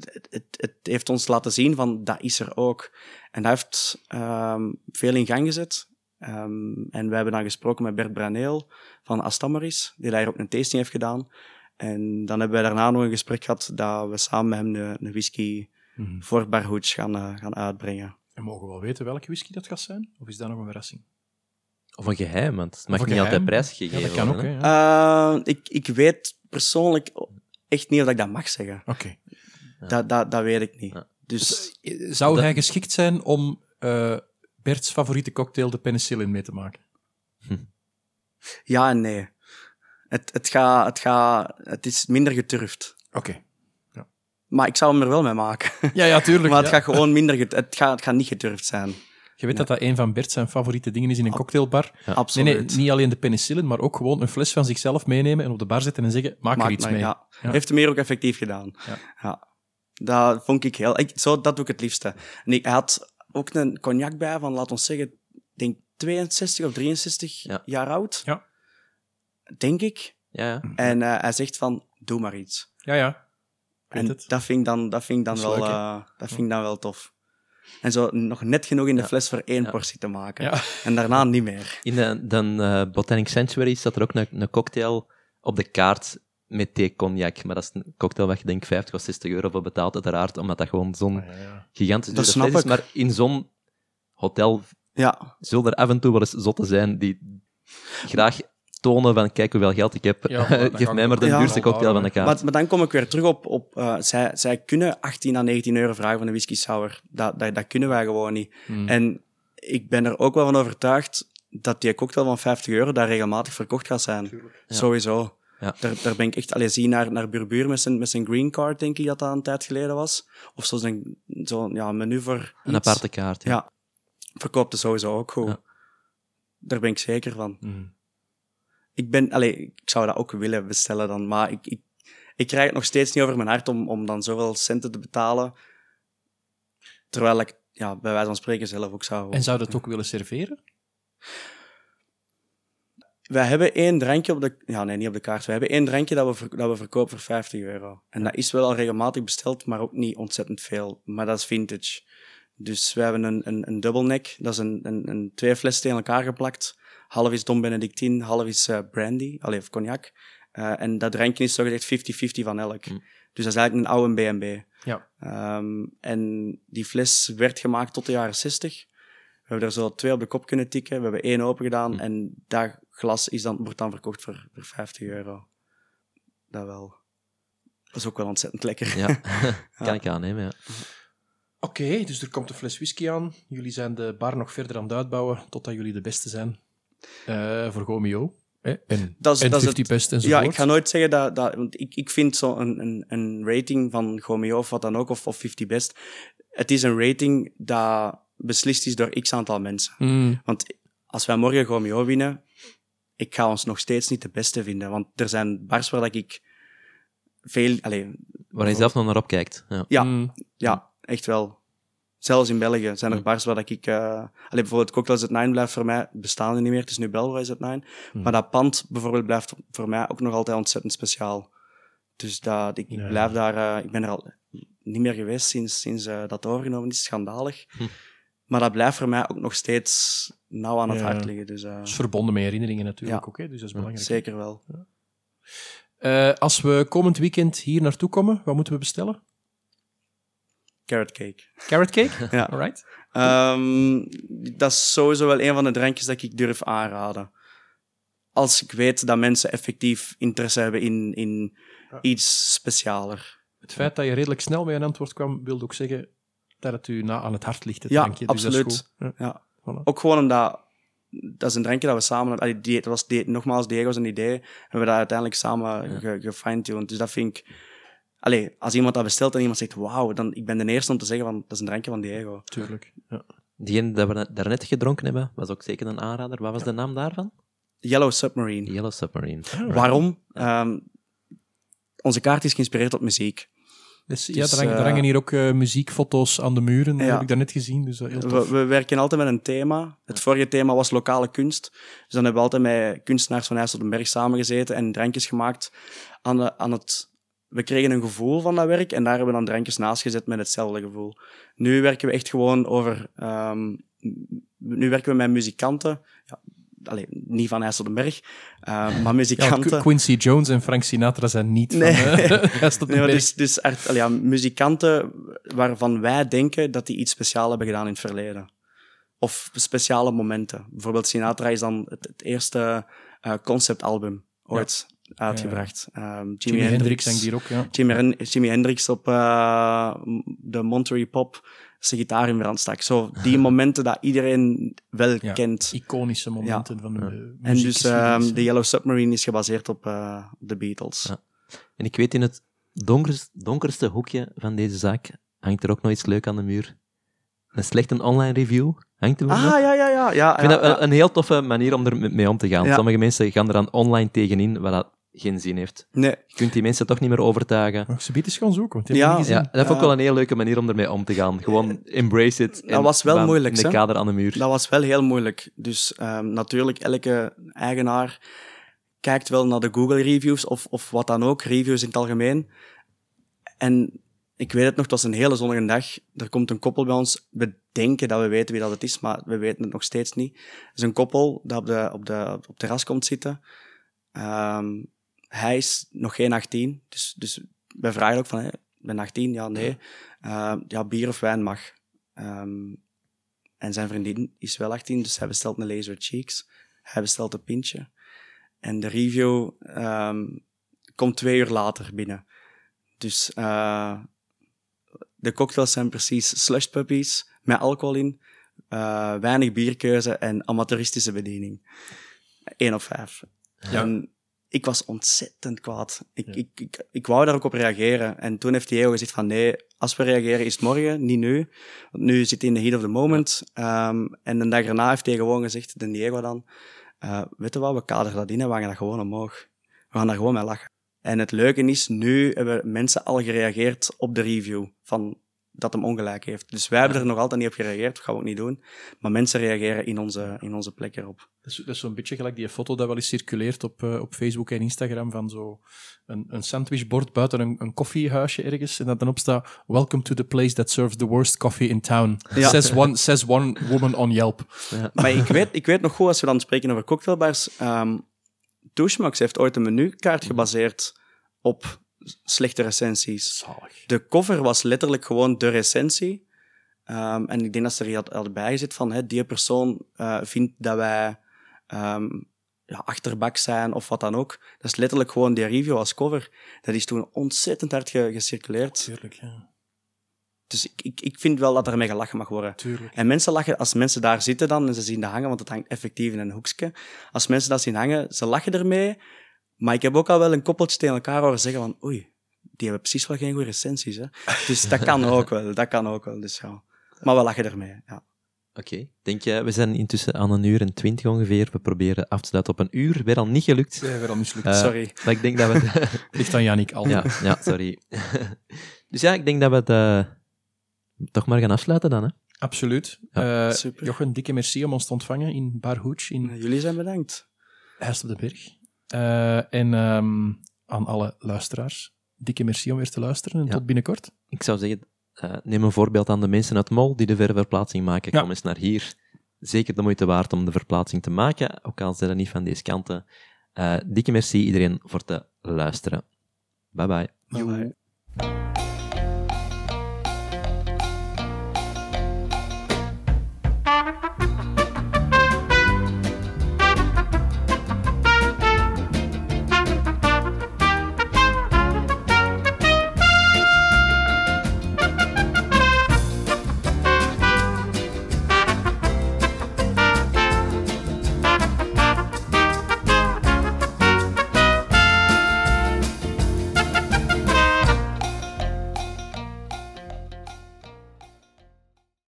het, het, het heeft ons laten zien van, dat is er ook. En dat heeft ehm, veel in gang gezet. Ehm, en we hebben dan gesproken met Bert Braneel van Astamaris, die daar ook een tasting heeft gedaan. En dan hebben wij daarna nog een gesprek gehad dat we samen met hem een, een whisky Mhm. voor Barhoets gaan, eh, gaan uitbrengen. En mogen we wel weten welke whisky dat gaat zijn? Of is dat nog een verrassing? Of een geheim, want het mag een niet altijd geheim. prijsgegeven Ja, dat kan ook, worden. hè? Eh, ik, ik weet persoonlijk echt niet of ik dat mag zeggen. Oké. Dat, dat, dat weet ik niet. Ja. Dus Zou Dat- hij geschikt zijn om eh, Bert's favoriete cocktail, de penicillin, mee te maken? ja en nee. Het, het, gaat, het, gaat, het is minder geturfd. Oké. Maar ik zou hem er wel mee maken. Ja, ja, tuurlijk. maar het ja. gaat gewoon minder... get- Het gaat, het gaat niet geturfd zijn. Je weet dat dat een van Bert zijn favoriete dingen is in een cocktailbar. Nee, Absoluut. nee, niet alleen de penicillin, maar ook gewoon een fles van zichzelf meenemen en op de bar zetten en zeggen, maak, er iets mee. Ja. Ja. Heeft hem hier ook effectief gedaan. Ja. Dat vond ik heel... Ik, zo, dat doe ik het liefste. En ik, hij had ook een cognac bij van, laat ons zeggen, ik denk 62 of 63 Ja. jaar oud. Ja. Denk ik. Ja, ja. En eh, hij zegt van, doe maar iets. Ja, ja. En het. dat vind ik dan, dat vind ik dan, Dat wel, leuk, eh, dat vind ik dan wel tof. En zo nog net genoeg in de Ja. fles voor één Ja. portie te maken. Ja. En daarna niet meer. In de, de eh, Botanic Sanctuary staat er ook een, een cocktail op de kaart met thee cognac. Maar dat is een cocktail waar je denk 50 of 60 euro voor betaalt, uiteraard, omdat dat gewoon zo'n Ja, ja. gigantisch Dat snap fles is. ik. Maar in zo'n hotel Ja, zullen er af en toe wel eens zotten zijn die graag tonen van kijk hoeveel geld ik heb. Ja, Geef mij maar de duurste cocktail van de kaart. maar, maar dan kom ik weer terug op... op eh, zij, zij kunnen 18 à 19 euro vragen van een whisky sour. Dat, dat, dat kunnen wij gewoon niet. Hmm. En ik ben er ook wel van overtuigd dat die cocktail van 50 euro daar regelmatig verkocht gaat zijn. Ja. Sowieso. Ja. Daar, daar ben ik echt... Allee, zie naar, naar Burbuur met zijn, met zijn green card, denk ik dat dat een tijd geleden was. Of zo zijn zo, ja, menu voor Een aparte kaart. Ja. Ja. Verkoopt het sowieso ook goed. Ja. Daar ben ik zeker van. Hmm. Ik ben... Allee, ik zou dat ook willen bestellen dan, maar ik... ik ik krijg het nog steeds niet over mijn hart om, om dan zoveel centen te betalen. Terwijl ik, ja, bij wijze van spreken zelf ook zou... En zou je dat ook willen serveren? Wij hebben één drankje op de... Ja, nee, niet op de kaart. We hebben één drankje dat we, ver- dat we verkopen voor 50 euro. En dat is wel al regelmatig besteld, maar ook niet ontzettend veel. Maar dat is vintage. Dus we hebben een, een, een dubbelneck. Dat is een, een, een twee flessen tegen elkaar geplakt. Half is Dom Benedictine, half is eh, brandy, allee, of cognac. Eh, en dat drankje is zogezegd 50-50 van elk. Mm. Dus dat is eigenlijk een oude B&B. Ja. Ehm, en die fles werd gemaakt tot de jaren 60. We hebben er zo twee op de kop kunnen tikken. We hebben één open gedaan. Hm. En dat glas is dan, wordt dan verkocht voor, voor 50 euro. Dat wel. Dat is ook wel ontzettend lekker. Ja. kan ik aannemen, ja. Oké, dus er komt een fles whisky aan. Jullie zijn de bar nog verder aan het uitbouwen totdat jullie de beste zijn eh, voor Gomeo. hè, En, Dat is- en dat is 50 het- best enzovoort. Ja, ik ga nooit zeggen dat... dat want ik, ik vind zo een, een, een rating van Gomeo of wat dan ook, of, of 50 best. Het is een rating dat beslist is door x aantal mensen. Hmm. Want als wij morgen Gomeo winnen, ik ga ons nog steeds niet de beste vinden. Want er zijn bars waar dat ik veel... Allee, Waar je zelf nog naar opkijkt. Ja. Ja, Hmm. ja, echt wel. Zelfs in België zijn er Mm. bars waar dat ik... eh allee, bijvoorbeeld Cocktails at Nine blijft voor mij bestaan niet meer. Het is nu Belroy's at Nine. Mm. Maar dat pand bijvoorbeeld blijft voor mij ook nog altijd ontzettend speciaal. Dus dat, ik, ik Ja. blijf daar... eh, ik ben er al niet meer geweest sinds, sinds eh, dat overgenomen is. Schandalig. Hm. Maar dat blijft voor mij ook nog steeds nauw aan het Ja. hart liggen. Dus eh, Dat is verbonden met herinneringen natuurlijk Ja. ook, hè, dus dat is belangrijk. zeker wel. Eh, als we komend weekend hier naartoe komen, wat moeten we bestellen? Carrot cake. Carrot cake? Ja. Alright. Ehm, dat is sowieso wel een van de drankjes dat ik durf aanraden. Als ik weet dat mensen effectief interesse hebben in, in iets specialer. Het feit dat je redelijk snel met een antwoord kwam, wilde ook zeggen dat het u na aan het hart ligt, het Ja, drankje. Dus dat is absoluut. goed. Ja, Ja. voilà. Ook gewoon omdat dat is een drankje dat we samen. allee, die, dat was die, nogmaals Diego's een idee. Hebben we dat uiteindelijk samen ge, gefine-tuned. Dus dat vind ik. Allee, als iemand dat bestelt en iemand zegt wauw, dan ik ben de eerste om te zeggen van dat is een drankje van Diego. Tuurlijk. Ja. Diegene dat we daarnet gedronken hebben, was ook zeker een aanrader. Wat was de naam daarvan? Yellow Submarine. Yellow Submarine. Waarom? Ehm, onze kaart is geïnspireerd op muziek. Dus, ja, er hangen, er eh, hangen hier ook eh, muziekfoto's aan de muren, Ja. heb ik daarnet gezien. Dus dat heel tof. We, we werken altijd met een thema. Het vorige thema was lokale kunst. Dus dan hebben we altijd met kunstenaars van IJsseldenberg samengezeten en drankjes gemaakt aan, de, aan het... We kregen een gevoel van dat werk en daar hebben we dan drankjes naast gezet met hetzelfde gevoel. Nu werken we echt gewoon over... ehm, nu werken we met muzikanten. Ja, allee, niet van IJsseldenberg, eh, maar muzikanten. Qu- Quincy Jones en Frank Sinatra zijn niet Nee. van eh, op de Nee, dus, dus art- allee, ja, muzikanten waarvan wij denken dat die iets speciaals hebben gedaan in het verleden. Of speciale momenten. Bijvoorbeeld Sinatra is dan het, het eerste eh, conceptalbum ooit uitgebracht. Jimi, Jimi Hendrix hangt hier ook, ja. Jimi, Hen- Jimi Hendrix op eh, de Monterey Pop zijn gitaar in brand stak. Zo, die momenten dat iedereen wel Ja, kent. Iconische momenten van de Ja. uh, En dus ehm, de Yellow Submarine is gebaseerd op eh, de Beatles. Ja. En ik weet, in het donkers- donkerste hoekje van deze zaak hangt er ook nog iets leuk aan de muur. Een slechte online review. Hangt er nog? Ah, ja, ja, ja. ja, Ik vind ja, dat ja. een- een heel toffe manier om er mee om te gaan. Ja. Sommige mensen gaan er dan online tegenin, wat dat geen zin heeft. Nee, Je kunt die mensen toch niet meer overtuigen. Mag ze eens gaan zoeken, want die Ja, Ja, gezien. dat vond ik Ja. wel een heel leuke manier om ermee om te gaan. Gewoon embrace it. Dat was wel moeilijk, In de kader aan de muur. dat was wel heel moeilijk. Dus ehm, natuurlijk, elke eigenaar kijkt wel naar de Google-reviews of, of wat dan ook, reviews in het algemeen. En ik weet het nog, het was een hele zonnige dag. Er komt een koppel bij ons. We denken dat we weten wie dat het is, maar we weten het nog steeds niet. Het is een koppel dat op, de, op, de, op het terras komt zitten. Ehm, hij is nog geen 18, dus, dus wij vragen ook van, hey, ben 18? Ja, nee. Ehm, ja, bier of wijn mag. Ehm, en zijn vriendin is wel 18, dus hij bestelt een Laser Cheeks. Hij bestelt een pintje. En de review ehm, komt twee uur later binnen. Dus eh, de cocktails zijn precies slush puppies met alcohol in, eh, weinig bierkeuze en amateuristische bediening. 1 op 5. En ik was ontzettend kwaad. Ik, ik, ik, ik wou daar ook op reageren. En toen heeft Diego gezegd van nee, als we reageren is het morgen, niet nu. Want nu zit hij in de heat of the moment. Ehm, en een dag erna heeft hij gewoon gezegd, de Diego dan, eh weet je wat, we kaderen dat in en we gaan dat gewoon omhoog. We gaan daar gewoon mee lachen. En het leuke is, nu hebben mensen al gereageerd op de review van dat hem ongelijk heeft. Dus wij hebben er nog altijd niet op gereageerd, dat gaan we ook niet doen. Maar mensen reageren in onze, in onze plek erop. Dat is, dat is zo'n beetje gelijk die foto dat wel eens circuleert op, eh, op Facebook en Instagram van zo een, een sandwichbord buiten een, een koffiehuisje ergens en dat dan op staat Welcome to the place that serves the worst coffee in town. Ja. Says, one, says one woman on Yelp. Maar ik weet, ik weet nog goed, als we dan spreken over cocktailbars, um, Touchmax heeft ooit een menukaart gebaseerd op slechte recensies. Zalig. De cover was letterlijk gewoon de recensie. Ehm, en ik denk dat ze er had, bij gezet van, hè, die persoon eh, vindt dat wij ehm, ja, achterbak zijn of wat dan ook. Dat is letterlijk gewoon die review als cover. Dat is toen ontzettend hard ge- gecirculeerd. Tuurlijk, ja. Dus ik, ik, ik vind wel dat er mee gelachen mag worden. Tuurlijk. En mensen lachen, als mensen daar zitten dan en ze zien dat hangen, want het hangt effectief in een hoekje. Als mensen dat zien hangen, ze lachen ermee. Maar ik heb ook al wel een koppeltje tegen elkaar horen zeggen van, oei, die hebben precies wel geen goede recensies. Hè? Dus dat kan ook wel, dat kan ook wel. Dus ja. Maar we lachen ermee, ja. Oké. Denk je, we zijn intussen aan een uur en twintig ongeveer. We proberen af te sluiten op een uur. Weer al niet gelukt. Ja, weer al mislukt. Eh, Sorry. Maar ik denk dat we... het- Ligt aan Yannick al. ja, ja, sorry. dus ja, ik denk dat we het eh, toch maar gaan afsluiten dan. Hè? Absoluut. Ja, Eh, super. Jochen, dikke merci om ons te ontvangen in Bar Hooch in Jullie zijn bedankt. Heist op de Berg. Eh, en ehm, aan alle luisteraars, dikke merci om weer te luisteren en Ja. tot binnenkort. Ik zou zeggen, eh, neem een voorbeeld aan de mensen uit Mol die de verre verplaatsing maken. Ja. Kom eens naar hier. Zeker de moeite waard om de verplaatsing te maken, ook al zijn er niet van deze kanten. Eh, dikke merci iedereen voor te luisteren. Bye bye. Bye bye.